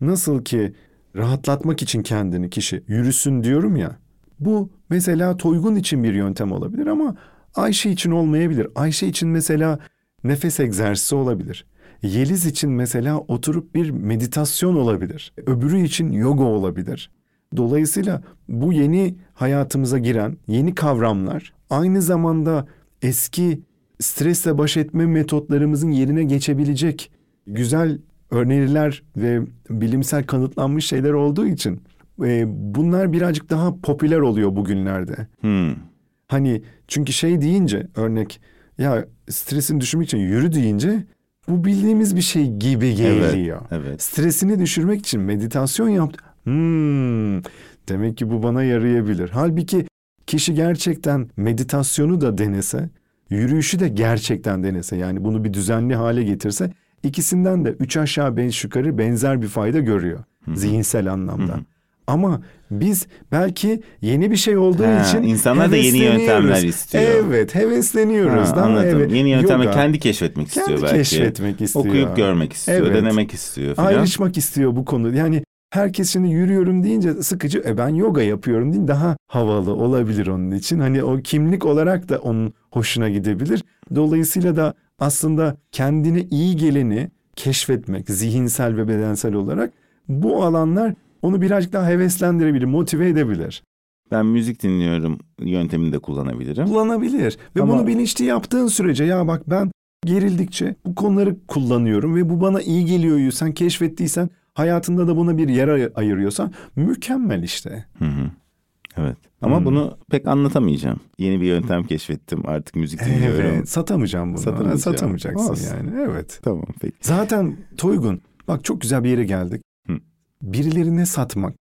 Nasıl ki rahatlatmak için kendini kişi yürüsün diyorum ya. Bu mesela Toygun için bir yöntem olabilir ama Ayşe için olmayabilir. Ayşe için mesela nefes egzersizi olabilir. Yeliz için mesela oturup bir meditasyon olabilir. Öbürü için yoga olabilir. Dolayısıyla bu yeni hayatımıza giren yeni kavramlar aynı zamanda eski stresle baş etme metotlarımızın yerine geçebilecek güzel öneriler ve bilimsel kanıtlanmış şeyler olduğu için e, bunlar birazcık daha popüler oluyor bugünlerde. Hmm. Hani çünkü şey deyince örnek ya stresin düşürmek için yürü deyince bu bildiğimiz bir şey gibi geliyor. Evet, evet. Stresini düşürmek için meditasyon yaptı. Hmm, demek ki bu bana yarayabilir. Halbuki kişi gerçekten meditasyonu da denese, yürüyüşü de gerçekten denese yani bunu bir düzenli hale getirse ikisinden de üç aşağı beş yukarı benzer bir fayda görüyor Hı-hı. zihinsel anlamda. Hı-hı. Ama biz belki yeni bir şey olduğu ha, için insanlar da yeni yöntemler istiyor. Evet, hevesleniyoruz. Ha, anladım. Evet. Yeni yöntemler kendi keşfetmek kendi istiyor belki. keşfetmek istiyor. Okuyup görmek istiyor, evet. denemek istiyor falan. Ayrışmak istiyor bu konu. Yani herkes şimdi yürüyorum deyince sıkıcı. E ben yoga yapıyorum değil daha havalı olabilir onun için. Hani o kimlik olarak da onun hoşuna gidebilir. Dolayısıyla da aslında kendine iyi geleni keşfetmek zihinsel ve bedensel olarak bu alanlar onu birazcık daha heveslendirebilir, motive edebilir. Ben müzik dinliyorum yöntemini de kullanabilirim. Kullanabilir ve Ama... bunu bilinçli yaptığın sürece ya bak ben gerildikçe bu konuları kullanıyorum ve bu bana iyi geliyor. Sen keşfettiysen hayatında da buna bir yer ayırıyorsan mükemmel işte. Hı hı. Evet. Ama hmm. bunu pek anlatamayacağım. Yeni bir yöntem keşfettim. Artık müzik dinliyorum. Evet. Satamayacağım bunu. Satamayacağım. Satamayacaksın Olsun. yani. Evet. Tamam peki. Zaten Toygun bak çok güzel bir yere geldik birilerine satmak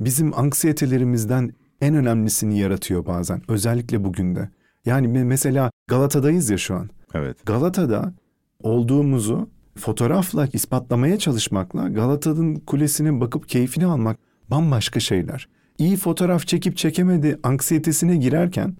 bizim anksiyetelerimizden en önemlisini yaratıyor bazen. Özellikle bugün de. Yani mesela Galata'dayız ya şu an. Evet. Galata'da olduğumuzu fotoğrafla ispatlamaya çalışmakla Galata'nın kulesine bakıp keyfini almak bambaşka şeyler. İyi fotoğraf çekip çekemedi anksiyetesine girerken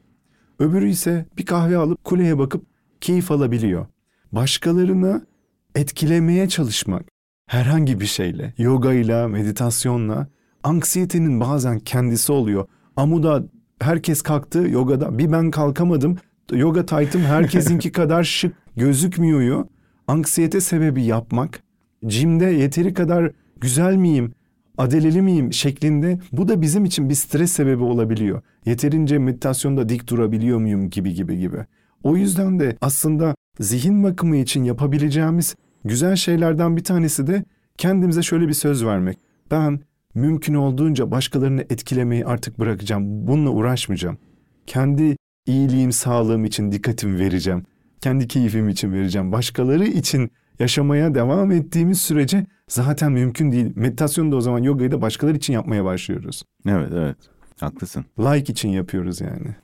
öbürü ise bir kahve alıp kuleye bakıp keyif alabiliyor. Başkalarını etkilemeye çalışmak, herhangi bir şeyle, yoga ile, meditasyonla anksiyetenin bazen kendisi oluyor. Amuda herkes kalktı yogada bir ben kalkamadım. Yoga taytım herkesinki kadar şık gözükmüyor. Anksiyete sebebi yapmak, cimde yeteri kadar güzel miyim, adeleli miyim şeklinde bu da bizim için bir stres sebebi olabiliyor. Yeterince meditasyonda dik durabiliyor muyum gibi gibi gibi. O yüzden de aslında zihin bakımı için yapabileceğimiz Güzel şeylerden bir tanesi de Kendimize şöyle bir söz vermek. Ben mümkün olduğunca başkalarını etkilemeyi artık bırakacağım. Bununla uğraşmayacağım. Kendi iyiliğim, sağlığım için dikkatimi vereceğim. Kendi keyfim için vereceğim. Başkaları için yaşamaya devam ettiğimiz sürece zaten mümkün değil. Meditasyonu da o zaman yogayı da başkaları için yapmaya başlıyoruz. Evet evet haklısın. Like için yapıyoruz yani.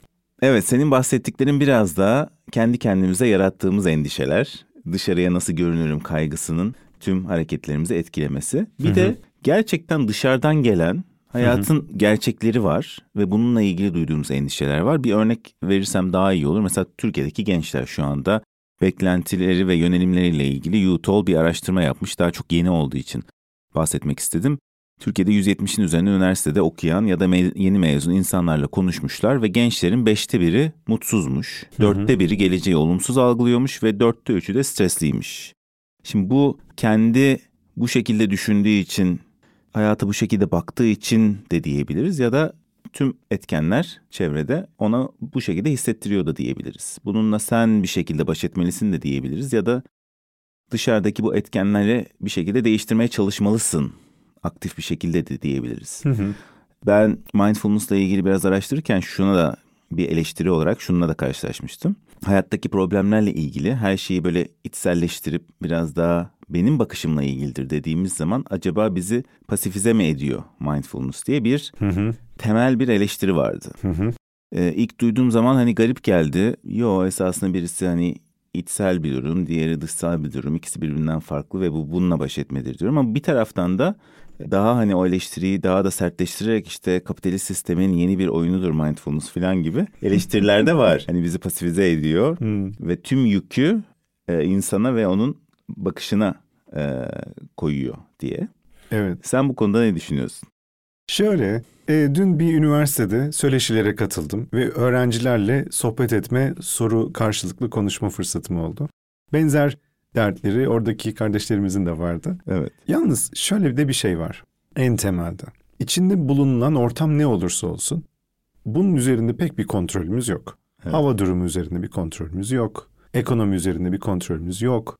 Evet senin bahsettiklerin biraz daha kendi kendimize yarattığımız endişeler. Dışarıya nasıl görünürüm kaygısının tüm hareketlerimizi etkilemesi. Bir Hı hı. de gerçekten dışarıdan gelen hayatın gerçekleri var ve bununla ilgili duyduğumuz endişeler var. Bir örnek verirsem daha iyi olur. Mesela Türkiye'deki gençler şu anda beklentileri ve yönelimleriyle ilgili UTOL bir araştırma yapmış. Daha çok yeni olduğu için bahsetmek istedim. Türkiye'de 170'in üzerinde üniversitede okuyan ya da me- yeni mezun insanlarla konuşmuşlar ve gençlerin beşte biri mutsuzmuş, dörtte biri geleceği olumsuz algılıyormuş ve dörtte üçü de stresliymiş. Şimdi bu kendi bu şekilde düşündüğü için, hayata bu şekilde baktığı için de diyebiliriz ya da tüm etkenler çevrede ona bu şekilde hissettiriyor da diyebiliriz. Bununla sen bir şekilde baş etmelisin de diyebiliriz ya da dışarıdaki bu etkenleri bir şekilde değiştirmeye çalışmalısın aktif bir şekilde de diyebiliriz. Ben mindfulness'la ilgili biraz araştırırken şuna da bir eleştiri olarak şununla da karşılaşmıştım. Hayattaki problemlerle ilgili her şeyi böyle içselleştirip biraz daha benim bakışımla ilgilidir dediğimiz zaman acaba bizi pasifize mi ediyor mindfulness diye bir Hı hı. temel bir eleştiri vardı. Hı hı. Ee, ilk duyduğum zaman hani garip geldi. Yo esasında birisi hani içsel bir durum, diğeri dışsal bir durum. İkisi birbirinden farklı ve bu bununla baş etmedir diyorum. Ama bir taraftan da daha hani o eleştiriyi daha da sertleştirerek işte kapitalist sistemin yeni bir oyunudur mindfulness falan gibi eleştiriler de var. Hani bizi pasifize ediyor Hı. ve tüm yükü e, insana ve onun bakışına e, koyuyor diye. Evet. Sen bu konuda ne düşünüyorsun? Şöyle, e, dün bir üniversitede söyleşilere katıldım ve öğrencilerle sohbet etme, soru karşılıklı konuşma fırsatım oldu. Benzer dertleri oradaki kardeşlerimizin de vardı. Evet. Yalnız şöyle de bir şey var en temelde. İçinde bulunan ortam ne olursa olsun bunun üzerinde pek bir kontrolümüz yok. Evet. Hava durumu üzerinde bir kontrolümüz yok. Ekonomi üzerinde bir kontrolümüz yok.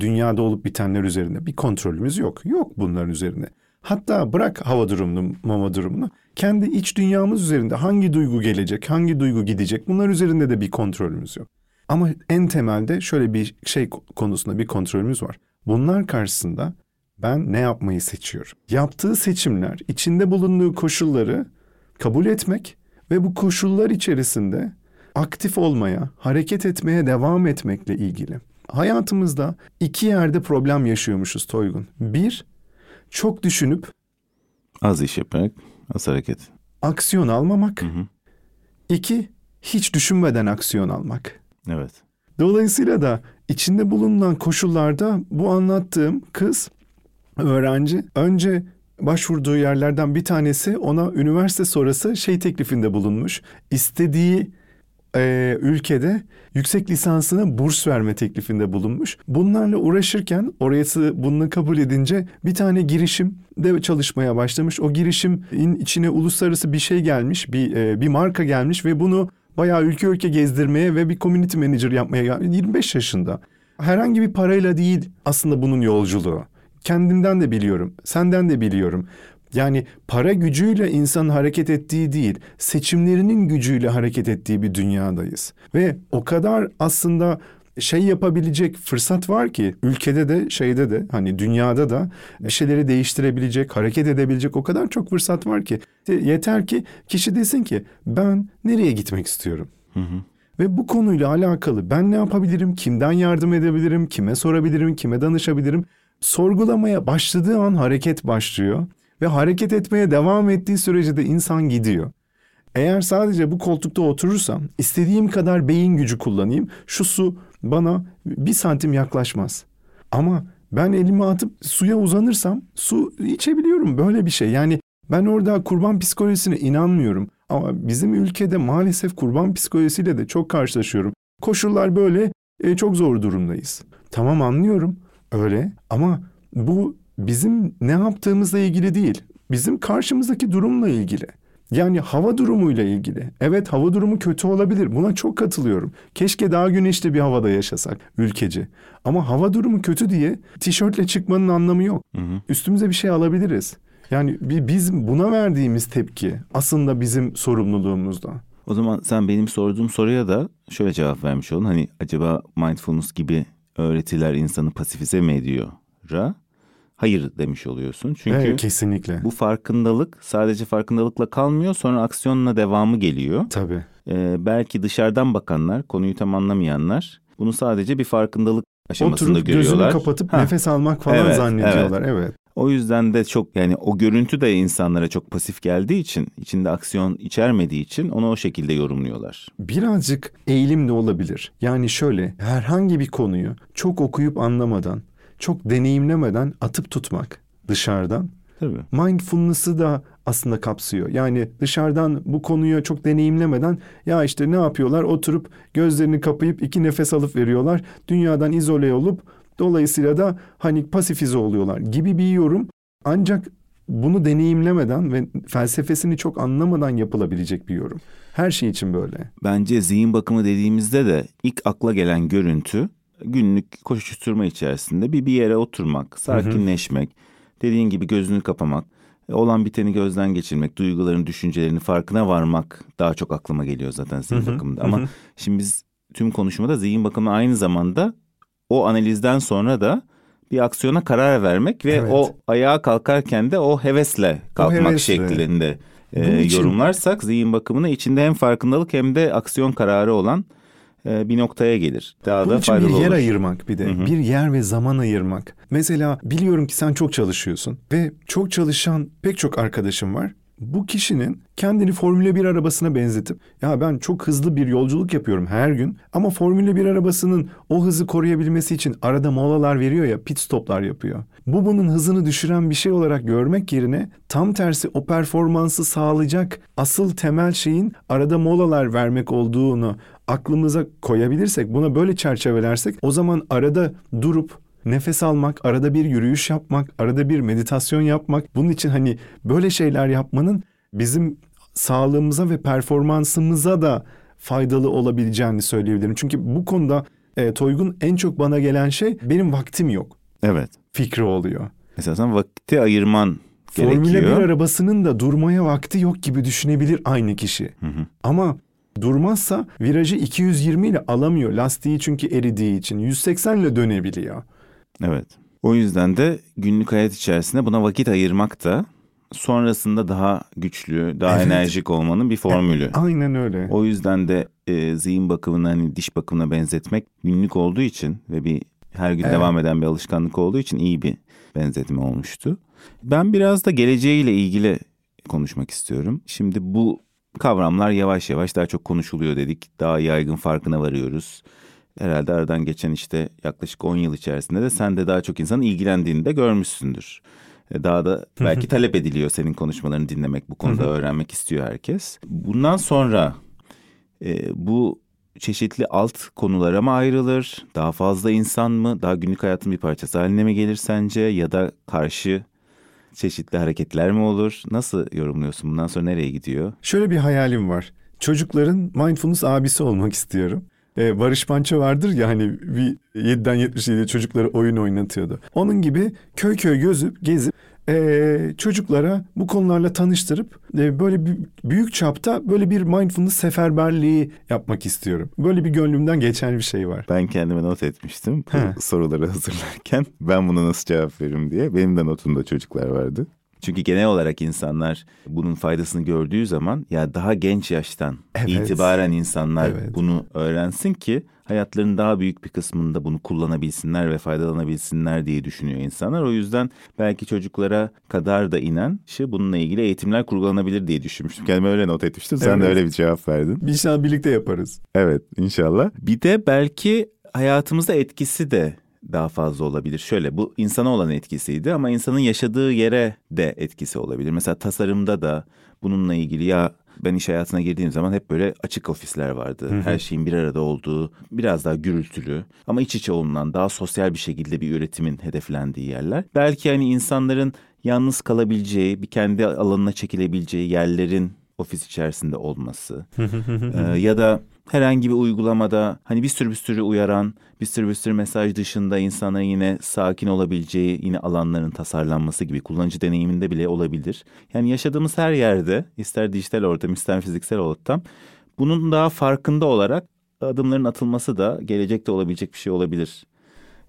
Dünyada olup bitenler üzerinde bir kontrolümüz yok. Yok bunların üzerine. Hatta bırak hava durumunu, mama durumunu. Kendi iç dünyamız üzerinde hangi duygu gelecek, hangi duygu gidecek bunlar üzerinde de bir kontrolümüz yok. Ama en temelde şöyle bir şey konusunda bir kontrolümüz var. Bunlar karşısında ben ne yapmayı seçiyorum? Yaptığı seçimler, içinde bulunduğu koşulları kabul etmek ve bu koşullar içerisinde aktif olmaya, hareket etmeye devam etmekle ilgili. Hayatımızda iki yerde problem yaşıyormuşuz Toygun. Bir, çok düşünüp Az iş yaparak az hareket. aksiyon almamak. Hı hı. İki, hiç düşünmeden aksiyon almak. Evet. Dolayısıyla da içinde bulunan koşullarda bu anlattığım kız öğrenci önce başvurduğu yerlerden bir tanesi ona üniversite sonrası şey teklifinde bulunmuş. İstediği e, ülkede yüksek lisansına burs verme teklifinde bulunmuş. Bunlarla uğraşırken orası bunu kabul edince bir tane girişim de çalışmaya başlamış. O girişimin içine uluslararası bir şey gelmiş, bir e, bir marka gelmiş ve bunu bayağı ülke ülke gezdirmeye ve bir community manager yapmaya gelmiş. 25 yaşında. Herhangi bir parayla değil aslında bunun yolculuğu. Kendimden de biliyorum, senden de biliyorum. Yani para gücüyle insanın hareket ettiği değil, seçimlerinin gücüyle hareket ettiği bir dünyadayız. Ve o kadar aslında şey yapabilecek fırsat var ki ülkede de şeyde de hani dünyada da bir şeyleri değiştirebilecek, hareket edebilecek o kadar çok fırsat var ki. Yeter ki kişi desin ki ben nereye gitmek istiyorum? Hı hı. Ve bu konuyla alakalı ben ne yapabilirim, kimden yardım edebilirim, kime sorabilirim, kime danışabilirim? Sorgulamaya başladığı an hareket başlıyor ve hareket etmeye devam ettiği sürece de insan gidiyor. Eğer sadece bu koltukta oturursam, istediğim kadar beyin gücü kullanayım, şu su bana bir santim yaklaşmaz. Ama ben elimi atıp suya uzanırsam su içebiliyorum böyle bir şey. Yani ben orada kurban psikolojisine inanmıyorum. Ama bizim ülkede maalesef kurban psikolojisiyle de çok karşılaşıyorum. Koşullar böyle e, çok zor durumdayız. Tamam anlıyorum öyle ama bu bizim ne yaptığımızla ilgili değil. Bizim karşımızdaki durumla ilgili. Yani hava durumuyla ilgili. Evet hava durumu kötü olabilir. Buna çok katılıyorum. Keşke daha güneşli bir havada yaşasak ülkece. Ama hava durumu kötü diye tişörtle çıkmanın anlamı yok. Hı hı. Üstümüze bir şey alabiliriz. Yani biz buna verdiğimiz tepki aslında bizim sorumluluğumuzda. O zaman sen benim sorduğum soruya da şöyle cevap vermiş olun. Hani acaba mindfulness gibi öğretiler insanı pasifize mi ediyor? Ra? Hayır demiş oluyorsun. Çünkü evet, kesinlikle. bu farkındalık sadece farkındalıkla kalmıyor sonra aksiyonla devamı geliyor. Tabii. Ee, belki dışarıdan bakanlar, konuyu tam anlamayanlar bunu sadece bir farkındalık aşamasında Oturup görüyorlar. Oturup gözünü kapatıp ha. nefes almak falan evet, zannediyorlar. Evet. evet. O yüzden de çok yani o görüntü de insanlara çok pasif geldiği için, içinde aksiyon içermediği için onu o şekilde yorumluyorlar. Birazcık eğilim de olabilir. Yani şöyle herhangi bir konuyu çok okuyup anlamadan, çok deneyimlemeden atıp tutmak dışarıdan. Tabii. Mindfulness'ı da aslında kapsıyor. Yani dışarıdan bu konuyu çok deneyimlemeden ya işte ne yapıyorlar? Oturup gözlerini kapayıp iki nefes alıp veriyorlar. Dünyadan izole olup Dolayısıyla da hani pasifize oluyorlar gibi bir yorum ancak bunu deneyimlemeden ve felsefesini çok anlamadan yapılabilecek bir yorum. Her şey için böyle. Bence zihin bakımı dediğimizde de ilk akla gelen görüntü günlük koşuşturma içerisinde bir bir yere oturmak, sakinleşmek, hı hı. dediğin gibi gözünü kapamak, olan biteni gözden geçirmek, duyguların, düşüncelerini farkına varmak daha çok aklıma geliyor zaten zihin bakımında. Ama hı hı. şimdi biz tüm konuşmada zihin bakımı aynı zamanda o analizden sonra da bir aksiyona karar vermek ve evet. o ayağa kalkarken de o hevesle kalkmak o hevesle. şeklinde e, için... yorumlarsak zihin bakımına içinde hem farkındalık hem de aksiyon kararı olan e, bir noktaya gelir. Daha Bunun da için bir yer olur. ayırmak bir de. Hı-hı. Bir yer ve zaman ayırmak. Mesela biliyorum ki sen çok çalışıyorsun ve çok çalışan pek çok arkadaşım var bu kişinin kendini Formula 1 arabasına benzetip ya ben çok hızlı bir yolculuk yapıyorum her gün ama Formula 1 arabasının o hızı koruyabilmesi için arada molalar veriyor ya pit stoplar yapıyor. Bu bunun hızını düşüren bir şey olarak görmek yerine tam tersi o performansı sağlayacak asıl temel şeyin arada molalar vermek olduğunu aklımıza koyabilirsek buna böyle çerçevelersek o zaman arada durup nefes almak, arada bir yürüyüş yapmak, arada bir meditasyon yapmak. Bunun için hani böyle şeyler yapmanın bizim sağlığımıza ve performansımıza da faydalı olabileceğini söyleyebilirim. Çünkü bu konuda e, Toygun en çok bana gelen şey benim vaktim yok. Evet. Fikri oluyor. Mesela sen vakti ayırman Formüle gerekiyor. Formüle 1 arabasının da durmaya vakti yok gibi düşünebilir aynı kişi. Hı hı. Ama durmazsa virajı 220 ile alamıyor. Lastiği çünkü eridiği için 180 ile dönebiliyor. Evet. O yüzden de günlük hayat içerisinde buna vakit ayırmak da sonrasında daha güçlü, daha evet. enerjik olmanın bir formülü. Aynen öyle. O yüzden de e, zihin bakımına hani diş bakımına benzetmek günlük olduğu için ve bir her gün evet. devam eden bir alışkanlık olduğu için iyi bir benzetme olmuştu. Ben biraz da geleceğiyle ilgili konuşmak istiyorum. Şimdi bu kavramlar yavaş yavaş daha çok konuşuluyor dedik. Daha yaygın farkına varıyoruz herhalde aradan geçen işte yaklaşık 10 yıl içerisinde de sen de daha çok insanın ilgilendiğini de görmüşsündür. E, daha da belki talep ediliyor senin konuşmalarını dinlemek, bu konuda öğrenmek istiyor herkes. Bundan sonra e, bu çeşitli alt konulara mı ayrılır? Daha fazla insan mı? Daha günlük hayatın bir parçası haline mi gelir sence? Ya da karşı çeşitli hareketler mi olur? Nasıl yorumluyorsun? Bundan sonra nereye gidiyor? Şöyle bir hayalim var. Çocukların mindfulness abisi olmak istiyorum e, Barış Manço vardır ya hani bir 7'den 77'ye çocuklara oyun oynatıyordu. Onun gibi köy köy gözüp gezip e, çocuklara bu konularla tanıştırıp e, böyle bir büyük çapta böyle bir mindfulness seferberliği yapmak istiyorum. Böyle bir gönlümden geçen bir şey var. Ben kendime not etmiştim soruları hazırlarken ben buna nasıl cevap veririm diye. Benim de notumda çocuklar vardı. Çünkü genel olarak insanlar bunun faydasını gördüğü zaman ya daha genç yaştan evet. itibaren insanlar evet. bunu öğrensin ki hayatlarının daha büyük bir kısmında bunu kullanabilsinler ve faydalanabilsinler diye düşünüyor insanlar. O yüzden belki çocuklara kadar da inen şey bununla ilgili eğitimler kurgulanabilir diye düşünmüştüm. Kendime öyle not etmiştim. Sen evet. de öyle bir cevap verdin. İnşallah birlikte yaparız. Evet inşallah. Bir de belki hayatımızda etkisi de daha fazla olabilir. Şöyle bu insana olan etkisiydi ama insanın yaşadığı yere de etkisi olabilir. Mesela tasarımda da bununla ilgili ya ben iş hayatına girdiğim zaman hep böyle açık ofisler vardı. Hı hı. Her şeyin bir arada olduğu, biraz daha gürültülü ama iç içe olunan, daha sosyal bir şekilde bir üretimin hedeflendiği yerler. Belki hani insanların yalnız kalabileceği, bir kendi alanına çekilebileceği yerlerin ofis içerisinde olması e, ya da herhangi bir uygulamada hani bir sürü bir sürü uyaran, bir sürü bir sürü mesaj dışında insanların yine sakin olabileceği yine alanların tasarlanması gibi kullanıcı deneyiminde bile olabilir. Yani yaşadığımız her yerde ister dijital ortam ister fiziksel ortam bunun daha farkında olarak adımların atılması da gelecekte olabilecek bir şey olabilir.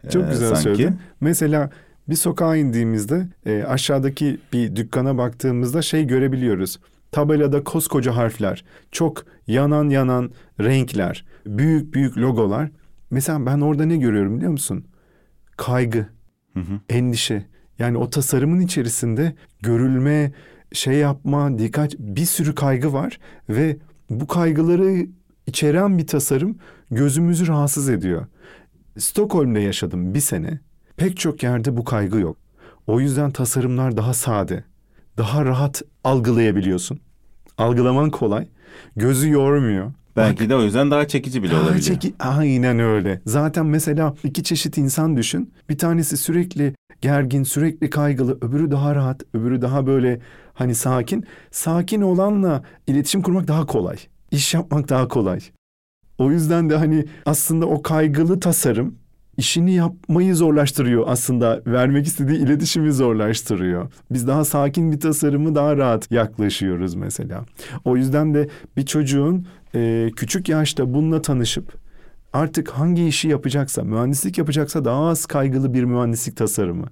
Çok güzel sanki. söyledin. Mesela bir sokağa indiğimizde e, aşağıdaki bir dükkana baktığımızda şey görebiliyoruz. Tabelada koskoca harfler, çok yanan yanan renkler, büyük büyük logolar. Mesela ben orada ne görüyorum biliyor musun? Kaygı, hı hı. endişe. Yani o tasarımın içerisinde görülme, şey yapma, dikkat bir sürü kaygı var ve bu kaygıları içeren bir tasarım gözümüzü rahatsız ediyor. Stockholm'da yaşadım bir sene. Pek çok yerde bu kaygı yok. O yüzden tasarımlar daha sade, daha rahat algılayabiliyorsun. Algılaman kolay, gözü yormuyor. Belki Bak, de o yüzden daha çekici bile daha olabilir. Çeki, aynen öyle. Zaten mesela iki çeşit insan düşün. Bir tanesi sürekli gergin, sürekli kaygılı. Öbürü daha rahat, öbürü daha böyle hani sakin. Sakin olanla iletişim kurmak daha kolay. İş yapmak daha kolay. O yüzden de hani aslında o kaygılı tasarım işini yapmayı zorlaştırıyor aslında. Vermek istediği iletişimi zorlaştırıyor. Biz daha sakin bir tasarımı daha rahat yaklaşıyoruz mesela. O yüzden de bir çocuğun e, küçük yaşta bununla tanışıp artık hangi işi yapacaksa, mühendislik yapacaksa daha az kaygılı bir mühendislik tasarımı.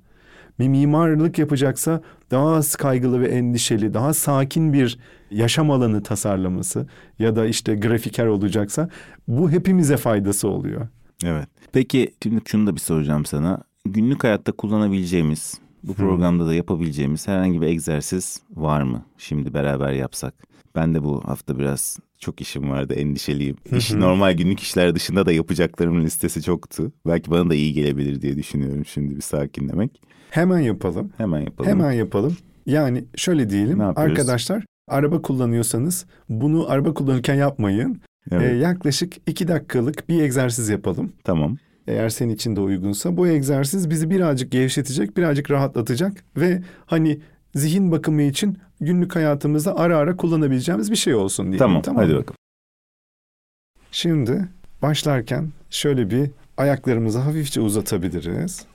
Bir mimarlık yapacaksa daha az kaygılı ve endişeli, daha sakin bir yaşam alanı tasarlaması ya da işte grafiker olacaksa bu hepimize faydası oluyor. Evet. Peki şimdi şunu da bir soracağım sana. Günlük hayatta kullanabileceğimiz, bu programda da yapabileceğimiz herhangi bir egzersiz var mı? Şimdi beraber yapsak. Ben de bu hafta biraz çok işim vardı, endişeliyim. İş, normal günlük işler dışında da yapacaklarımın listesi çoktu. Belki bana da iyi gelebilir diye düşünüyorum şimdi bir sakinlemek. Hemen yapalım. Hemen yapalım. Hemen yapalım. Yani şöyle diyelim arkadaşlar araba kullanıyorsanız bunu araba kullanırken yapmayın. Evet. Ee, yaklaşık iki dakikalık bir egzersiz yapalım. Tamam. Eğer senin için de uygunsa bu egzersiz bizi birazcık gevşetecek, birazcık rahatlatacak ve hani zihin bakımı için günlük hayatımızda ara ara kullanabileceğimiz bir şey olsun diye. Tamam, tamam hadi bakalım. Şimdi başlarken şöyle bir ayaklarımızı hafifçe uzatabiliriz.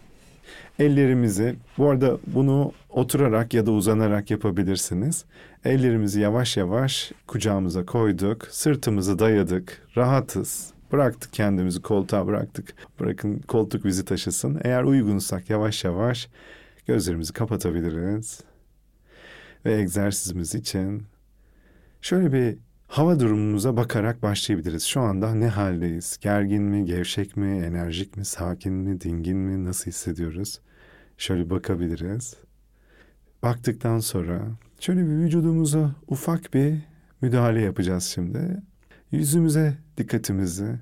Ellerimizi, bu arada bunu oturarak ya da uzanarak yapabilirsiniz. Ellerimizi yavaş yavaş kucağımıza koyduk, sırtımızı dayadık, rahatız. Bıraktık kendimizi koltuğa bıraktık. Bırakın koltuk bizi taşısın. Eğer uygunsak yavaş yavaş gözlerimizi kapatabiliriz. Ve egzersizimiz için şöyle bir hava durumumuza bakarak başlayabiliriz. Şu anda ne haldeyiz? Gergin mi, gevşek mi, enerjik mi, sakin mi, dingin mi, nasıl hissediyoruz? Şöyle bakabiliriz. Baktıktan sonra şöyle bir vücudumuza ufak bir müdahale yapacağız şimdi. Yüzümüze dikkatimizi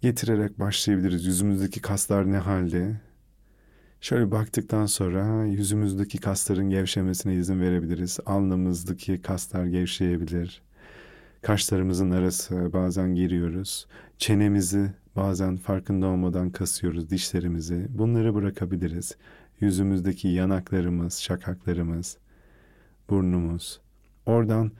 getirerek başlayabiliriz. Yüzümüzdeki kaslar ne halde? Şöyle baktıktan sonra yüzümüzdeki kasların gevşemesine izin verebiliriz. Alnımızdaki kaslar gevşeyebilir. Kaşlarımızın arası bazen giriyoruz. Çenemizi bazen farkında olmadan kasıyoruz dişlerimizi. Bunları bırakabiliriz. Yüzümüzdeki yanaklarımız, şakaklarımız, burnumuz. Oradan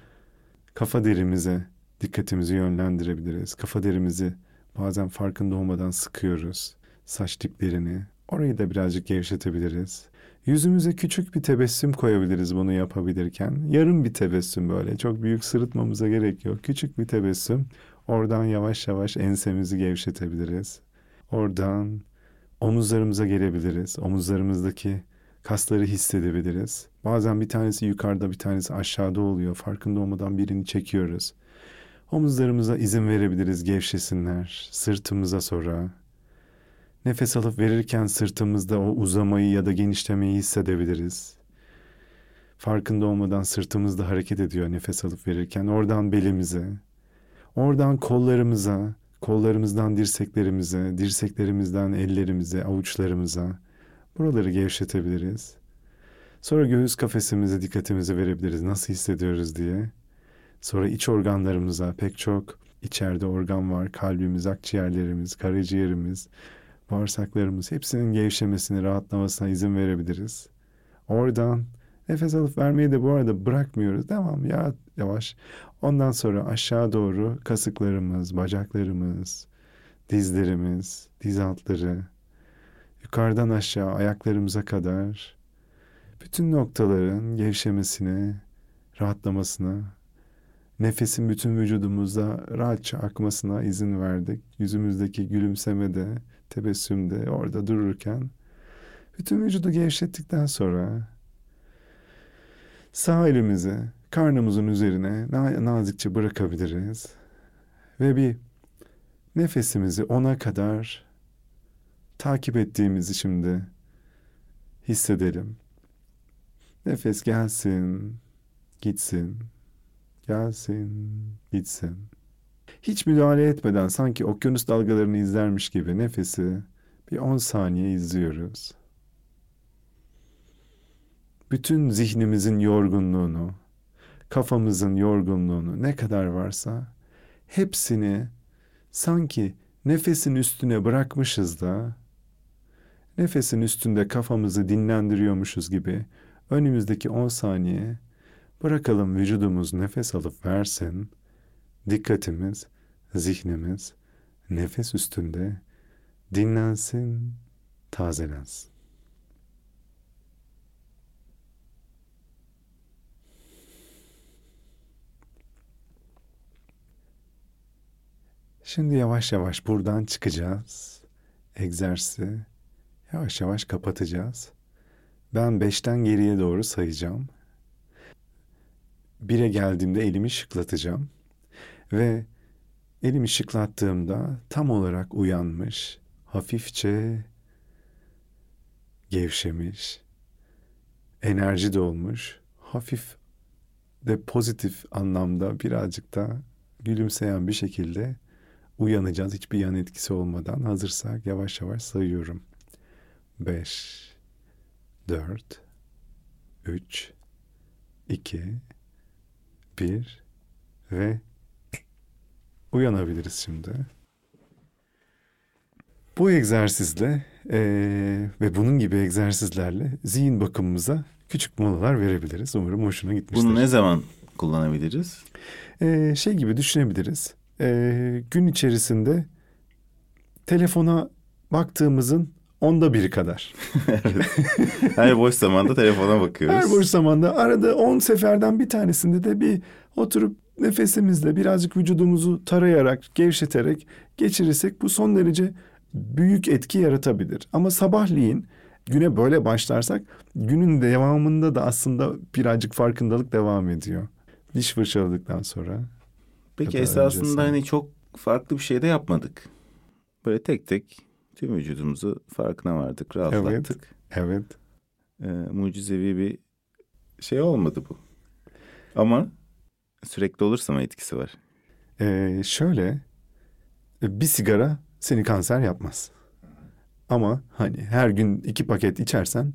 kafa derimize dikkatimizi yönlendirebiliriz. Kafa derimizi bazen farkında olmadan sıkıyoruz. Saç diplerini. Orayı da birazcık gevşetebiliriz. Yüzümüze küçük bir tebessüm koyabiliriz bunu yapabilirken. Yarım bir tebessüm böyle. Çok büyük sırıtmamıza gerek yok. Küçük bir tebessüm. Oradan yavaş yavaş ensemizi gevşetebiliriz. Oradan omuzlarımıza gelebiliriz. Omuzlarımızdaki kasları hissedebiliriz. Bazen bir tanesi yukarıda bir tanesi aşağıda oluyor. Farkında olmadan birini çekiyoruz. Omuzlarımıza izin verebiliriz gevşesinler. Sırtımıza sonra. Nefes alıp verirken sırtımızda o uzamayı ya da genişlemeyi hissedebiliriz. Farkında olmadan sırtımızda hareket ediyor nefes alıp verirken. Oradan belimize, oradan kollarımıza, kollarımızdan dirseklerimize, dirseklerimizden ellerimize, avuçlarımıza. Buraları gevşetebiliriz. Sonra göğüs kafesimize dikkatimizi verebiliriz. Nasıl hissediyoruz diye. Sonra iç organlarımıza pek çok içeride organ var. Kalbimiz, akciğerlerimiz, karaciğerimiz, bağırsaklarımız hepsinin gevşemesini, rahatlamasına izin verebiliriz. Oradan Nefes alıp vermeyi de bu arada bırakmıyoruz. Devam ya yavaş. Ondan sonra aşağı doğru kasıklarımız, bacaklarımız, dizlerimiz, diz altları, yukarıdan aşağı ayaklarımıza kadar bütün noktaların gevşemesine, rahatlamasına, nefesin bütün vücudumuzda rahatça akmasına izin verdik. Yüzümüzdeki gülümsemede, tebessümde, orada dururken bütün vücudu gevşettikten sonra sağ elimizi karnımızın üzerine nazikçe bırakabiliriz. Ve bir nefesimizi ona kadar takip ettiğimizi şimdi hissedelim. Nefes gelsin, gitsin, gelsin, gitsin. Hiç müdahale etmeden sanki okyanus dalgalarını izlermiş gibi nefesi bir on saniye izliyoruz. Bütün zihnimizin yorgunluğunu, kafamızın yorgunluğunu ne kadar varsa hepsini sanki nefesin üstüne bırakmışız da nefesin üstünde kafamızı dinlendiriyormuşuz gibi önümüzdeki 10 saniye bırakalım vücudumuz nefes alıp versin. Dikkatimiz, zihnimiz nefes üstünde dinlensin, tazelensin. Şimdi yavaş yavaş buradan çıkacağız. Egzersizi yavaş yavaş kapatacağız. Ben beşten geriye doğru sayacağım. Bire geldiğimde elimi şıklatacağım. Ve elimi şıklattığımda tam olarak uyanmış, hafifçe gevşemiş, enerji dolmuş, hafif de pozitif anlamda birazcık da gülümseyen bir şekilde uyanacağız hiçbir yan etkisi olmadan. Hazırsak yavaş yavaş sayıyorum. Beş, dört, üç, iki, bir ve uyanabiliriz şimdi. Bu egzersizle e, ve bunun gibi egzersizlerle zihin bakımımıza küçük molalar verebiliriz. Umarım hoşuna gitmiştir. Bunu ne zaman kullanabiliriz? E, şey gibi düşünebiliriz e, gün içerisinde telefona baktığımızın onda biri kadar. Her boş zamanda telefona bakıyoruz. Her boş zamanda arada on seferden bir tanesinde de bir oturup nefesimizle birazcık vücudumuzu tarayarak, gevşeterek geçirirsek bu son derece büyük etki yaratabilir. Ama sabahleyin güne böyle başlarsak günün devamında da aslında birazcık farkındalık devam ediyor. Diş fırçaladıktan sonra Peki esasında öncesi. hani çok farklı bir şey de yapmadık. Böyle tek tek tüm vücudumuzu farkına vardık, rahatlattık. Evet. evet. Ee, mucizevi bir şey olmadı bu. Ama sürekli olursa mı etkisi var? Ee, şöyle bir sigara seni kanser yapmaz. Ama hani her gün iki paket içersen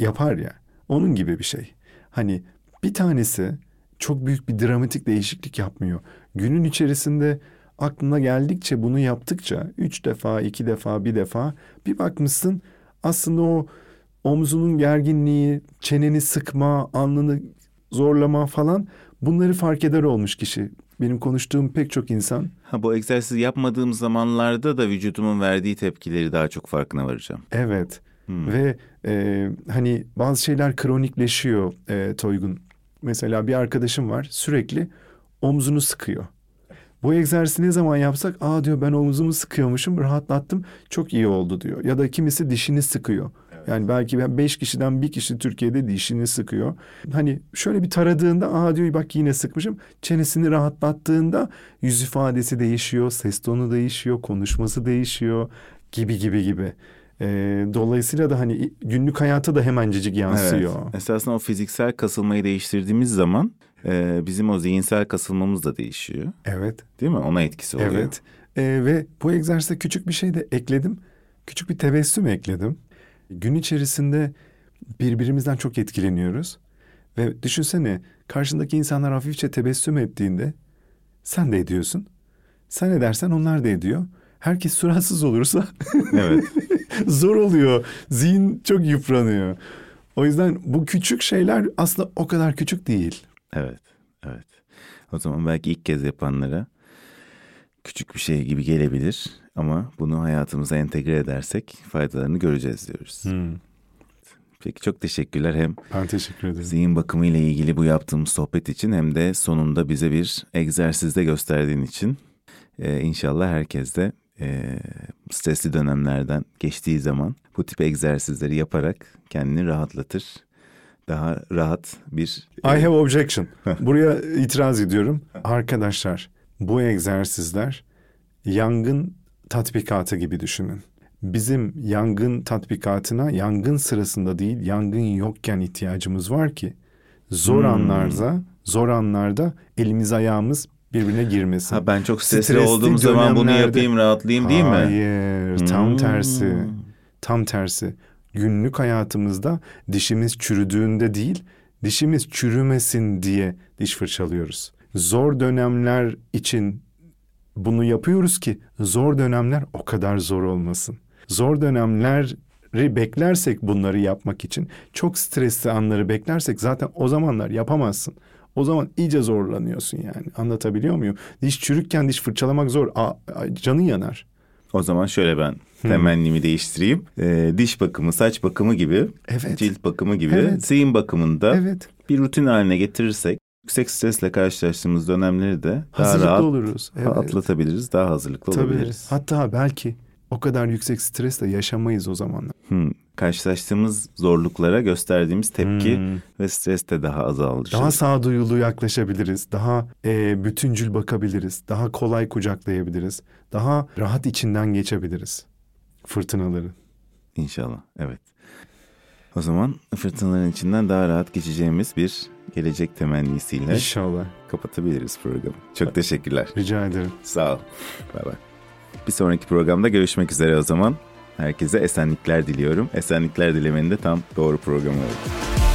yapar ya. Onun gibi bir şey. Hani bir tanesi çok büyük bir dramatik değişiklik yapmıyor. Günün içerisinde aklına geldikçe bunu yaptıkça üç defa, iki defa, bir defa bir bakmışsın aslında o omzunun gerginliği, çeneni sıkma, alnını zorlama falan bunları fark eder olmuş kişi. Benim konuştuğum pek çok insan. Ha bu egzersiz yapmadığım zamanlarda da vücudumun verdiği tepkileri daha çok farkına varacağım. Evet. Hmm. Ve e, hani bazı şeyler kronikleşiyor e, Toygun. Mesela bir arkadaşım var sürekli omzunu sıkıyor. Bu egzersizi ne zaman yapsak aa diyor ben omzumu sıkıyormuşum rahatlattım çok iyi oldu diyor. Ya da kimisi dişini sıkıyor. Evet. Yani belki beş kişiden bir kişi Türkiye'de dişini sıkıyor. Hani şöyle bir taradığında aa diyor bak yine sıkmışım. Çenesini rahatlattığında yüz ifadesi değişiyor, ses tonu değişiyor, konuşması değişiyor gibi gibi gibi. E, dolayısıyla da hani günlük hayata da hemencecik yansıyor. Evet. Esasında o fiziksel kasılmayı değiştirdiğimiz zaman e, bizim o zihinsel kasılmamız da değişiyor. Evet. Değil mi? Ona etkisi oluyor. Evet. E, ve bu egzersize küçük bir şey de ekledim. Küçük bir tebessüm ekledim. Gün içerisinde birbirimizden çok etkileniyoruz. Ve düşünsene karşındaki insanlar hafifçe tebessüm ettiğinde sen de ediyorsun. Sen edersen onlar da ediyor. Herkes suratsız olursa evet. zor oluyor. Zihin çok yıpranıyor. O yüzden bu küçük şeyler aslında o kadar küçük değil. Evet, evet. O zaman belki ilk kez yapanlara küçük bir şey gibi gelebilir ama bunu hayatımıza entegre edersek faydalarını göreceğiz diyoruz. Hmm. Peki çok teşekkürler hem Ben teşekkür ederim. zihin bakımı ile ilgili bu yaptığımız sohbet için hem de sonunda bize bir egzersizde gösterdiğin için. Ee, inşallah herkes de e, stresli dönemlerden geçtiği zaman bu tip egzersizleri yaparak kendini rahatlatır. Daha rahat bir... I have objection. Buraya itiraz ediyorum. Arkadaşlar bu egzersizler yangın tatbikatı gibi düşünün. Bizim yangın tatbikatına yangın sırasında değil yangın yokken ihtiyacımız var ki zor Hmm. anlarda zor anlarda elimiz ayağımız birbirine girmesin. Ha ben çok stresli, Stresli olduğum zaman bunu dönemlerde- yapayım rahatlayayım değil mi? Hayır, tam Hmm. tersi. Tam tersi. Günlük hayatımızda dişimiz çürüdüğünde değil, dişimiz çürümesin diye diş fırçalıyoruz. Zor dönemler için bunu yapıyoruz ki zor dönemler o kadar zor olmasın. Zor dönemleri beklersek bunları yapmak için çok stresli anları beklersek zaten o zamanlar yapamazsın. O zaman iyice zorlanıyorsun yani. Anlatabiliyor muyum? Diş çürükken diş fırçalamak zor. Aa, aa, canın yanar. O zaman şöyle ben temennimi değiştireyim. Ee, diş bakımı, saç bakımı gibi, Evet. cilt bakımı gibi Evet. zihin bakımında Evet. bir rutin haline getirirsek yüksek stresle karşılaştığımız dönemleri de daha Hazırlıklı rahat oluruz. Evet. atlatabiliriz, daha hazırlıklı Tabii. olabiliriz. Hatta belki o kadar yüksek stresle yaşamayız o zamanlar. Hmm. Karşılaştığımız zorluklara gösterdiğimiz tepki Hmm. ve stres de daha azalır. Daha sağduyulu yaklaşabiliriz. Daha e, bütüncül bakabiliriz. Daha kolay kucaklayabiliriz. Daha rahat içinden geçebiliriz. Fırtınaları. İnşallah, evet. O zaman fırtınaların içinden daha rahat geçeceğimiz bir gelecek temennisiyle İnşallah. kapatabiliriz programı. Çok teşekkürler. Rica ederim. Sağ ol. Bay bay. Bir sonraki programda görüşmek üzere o zaman. Herkese esenlikler diliyorum. Esenlikler dilemenin de tam doğru programı oldu.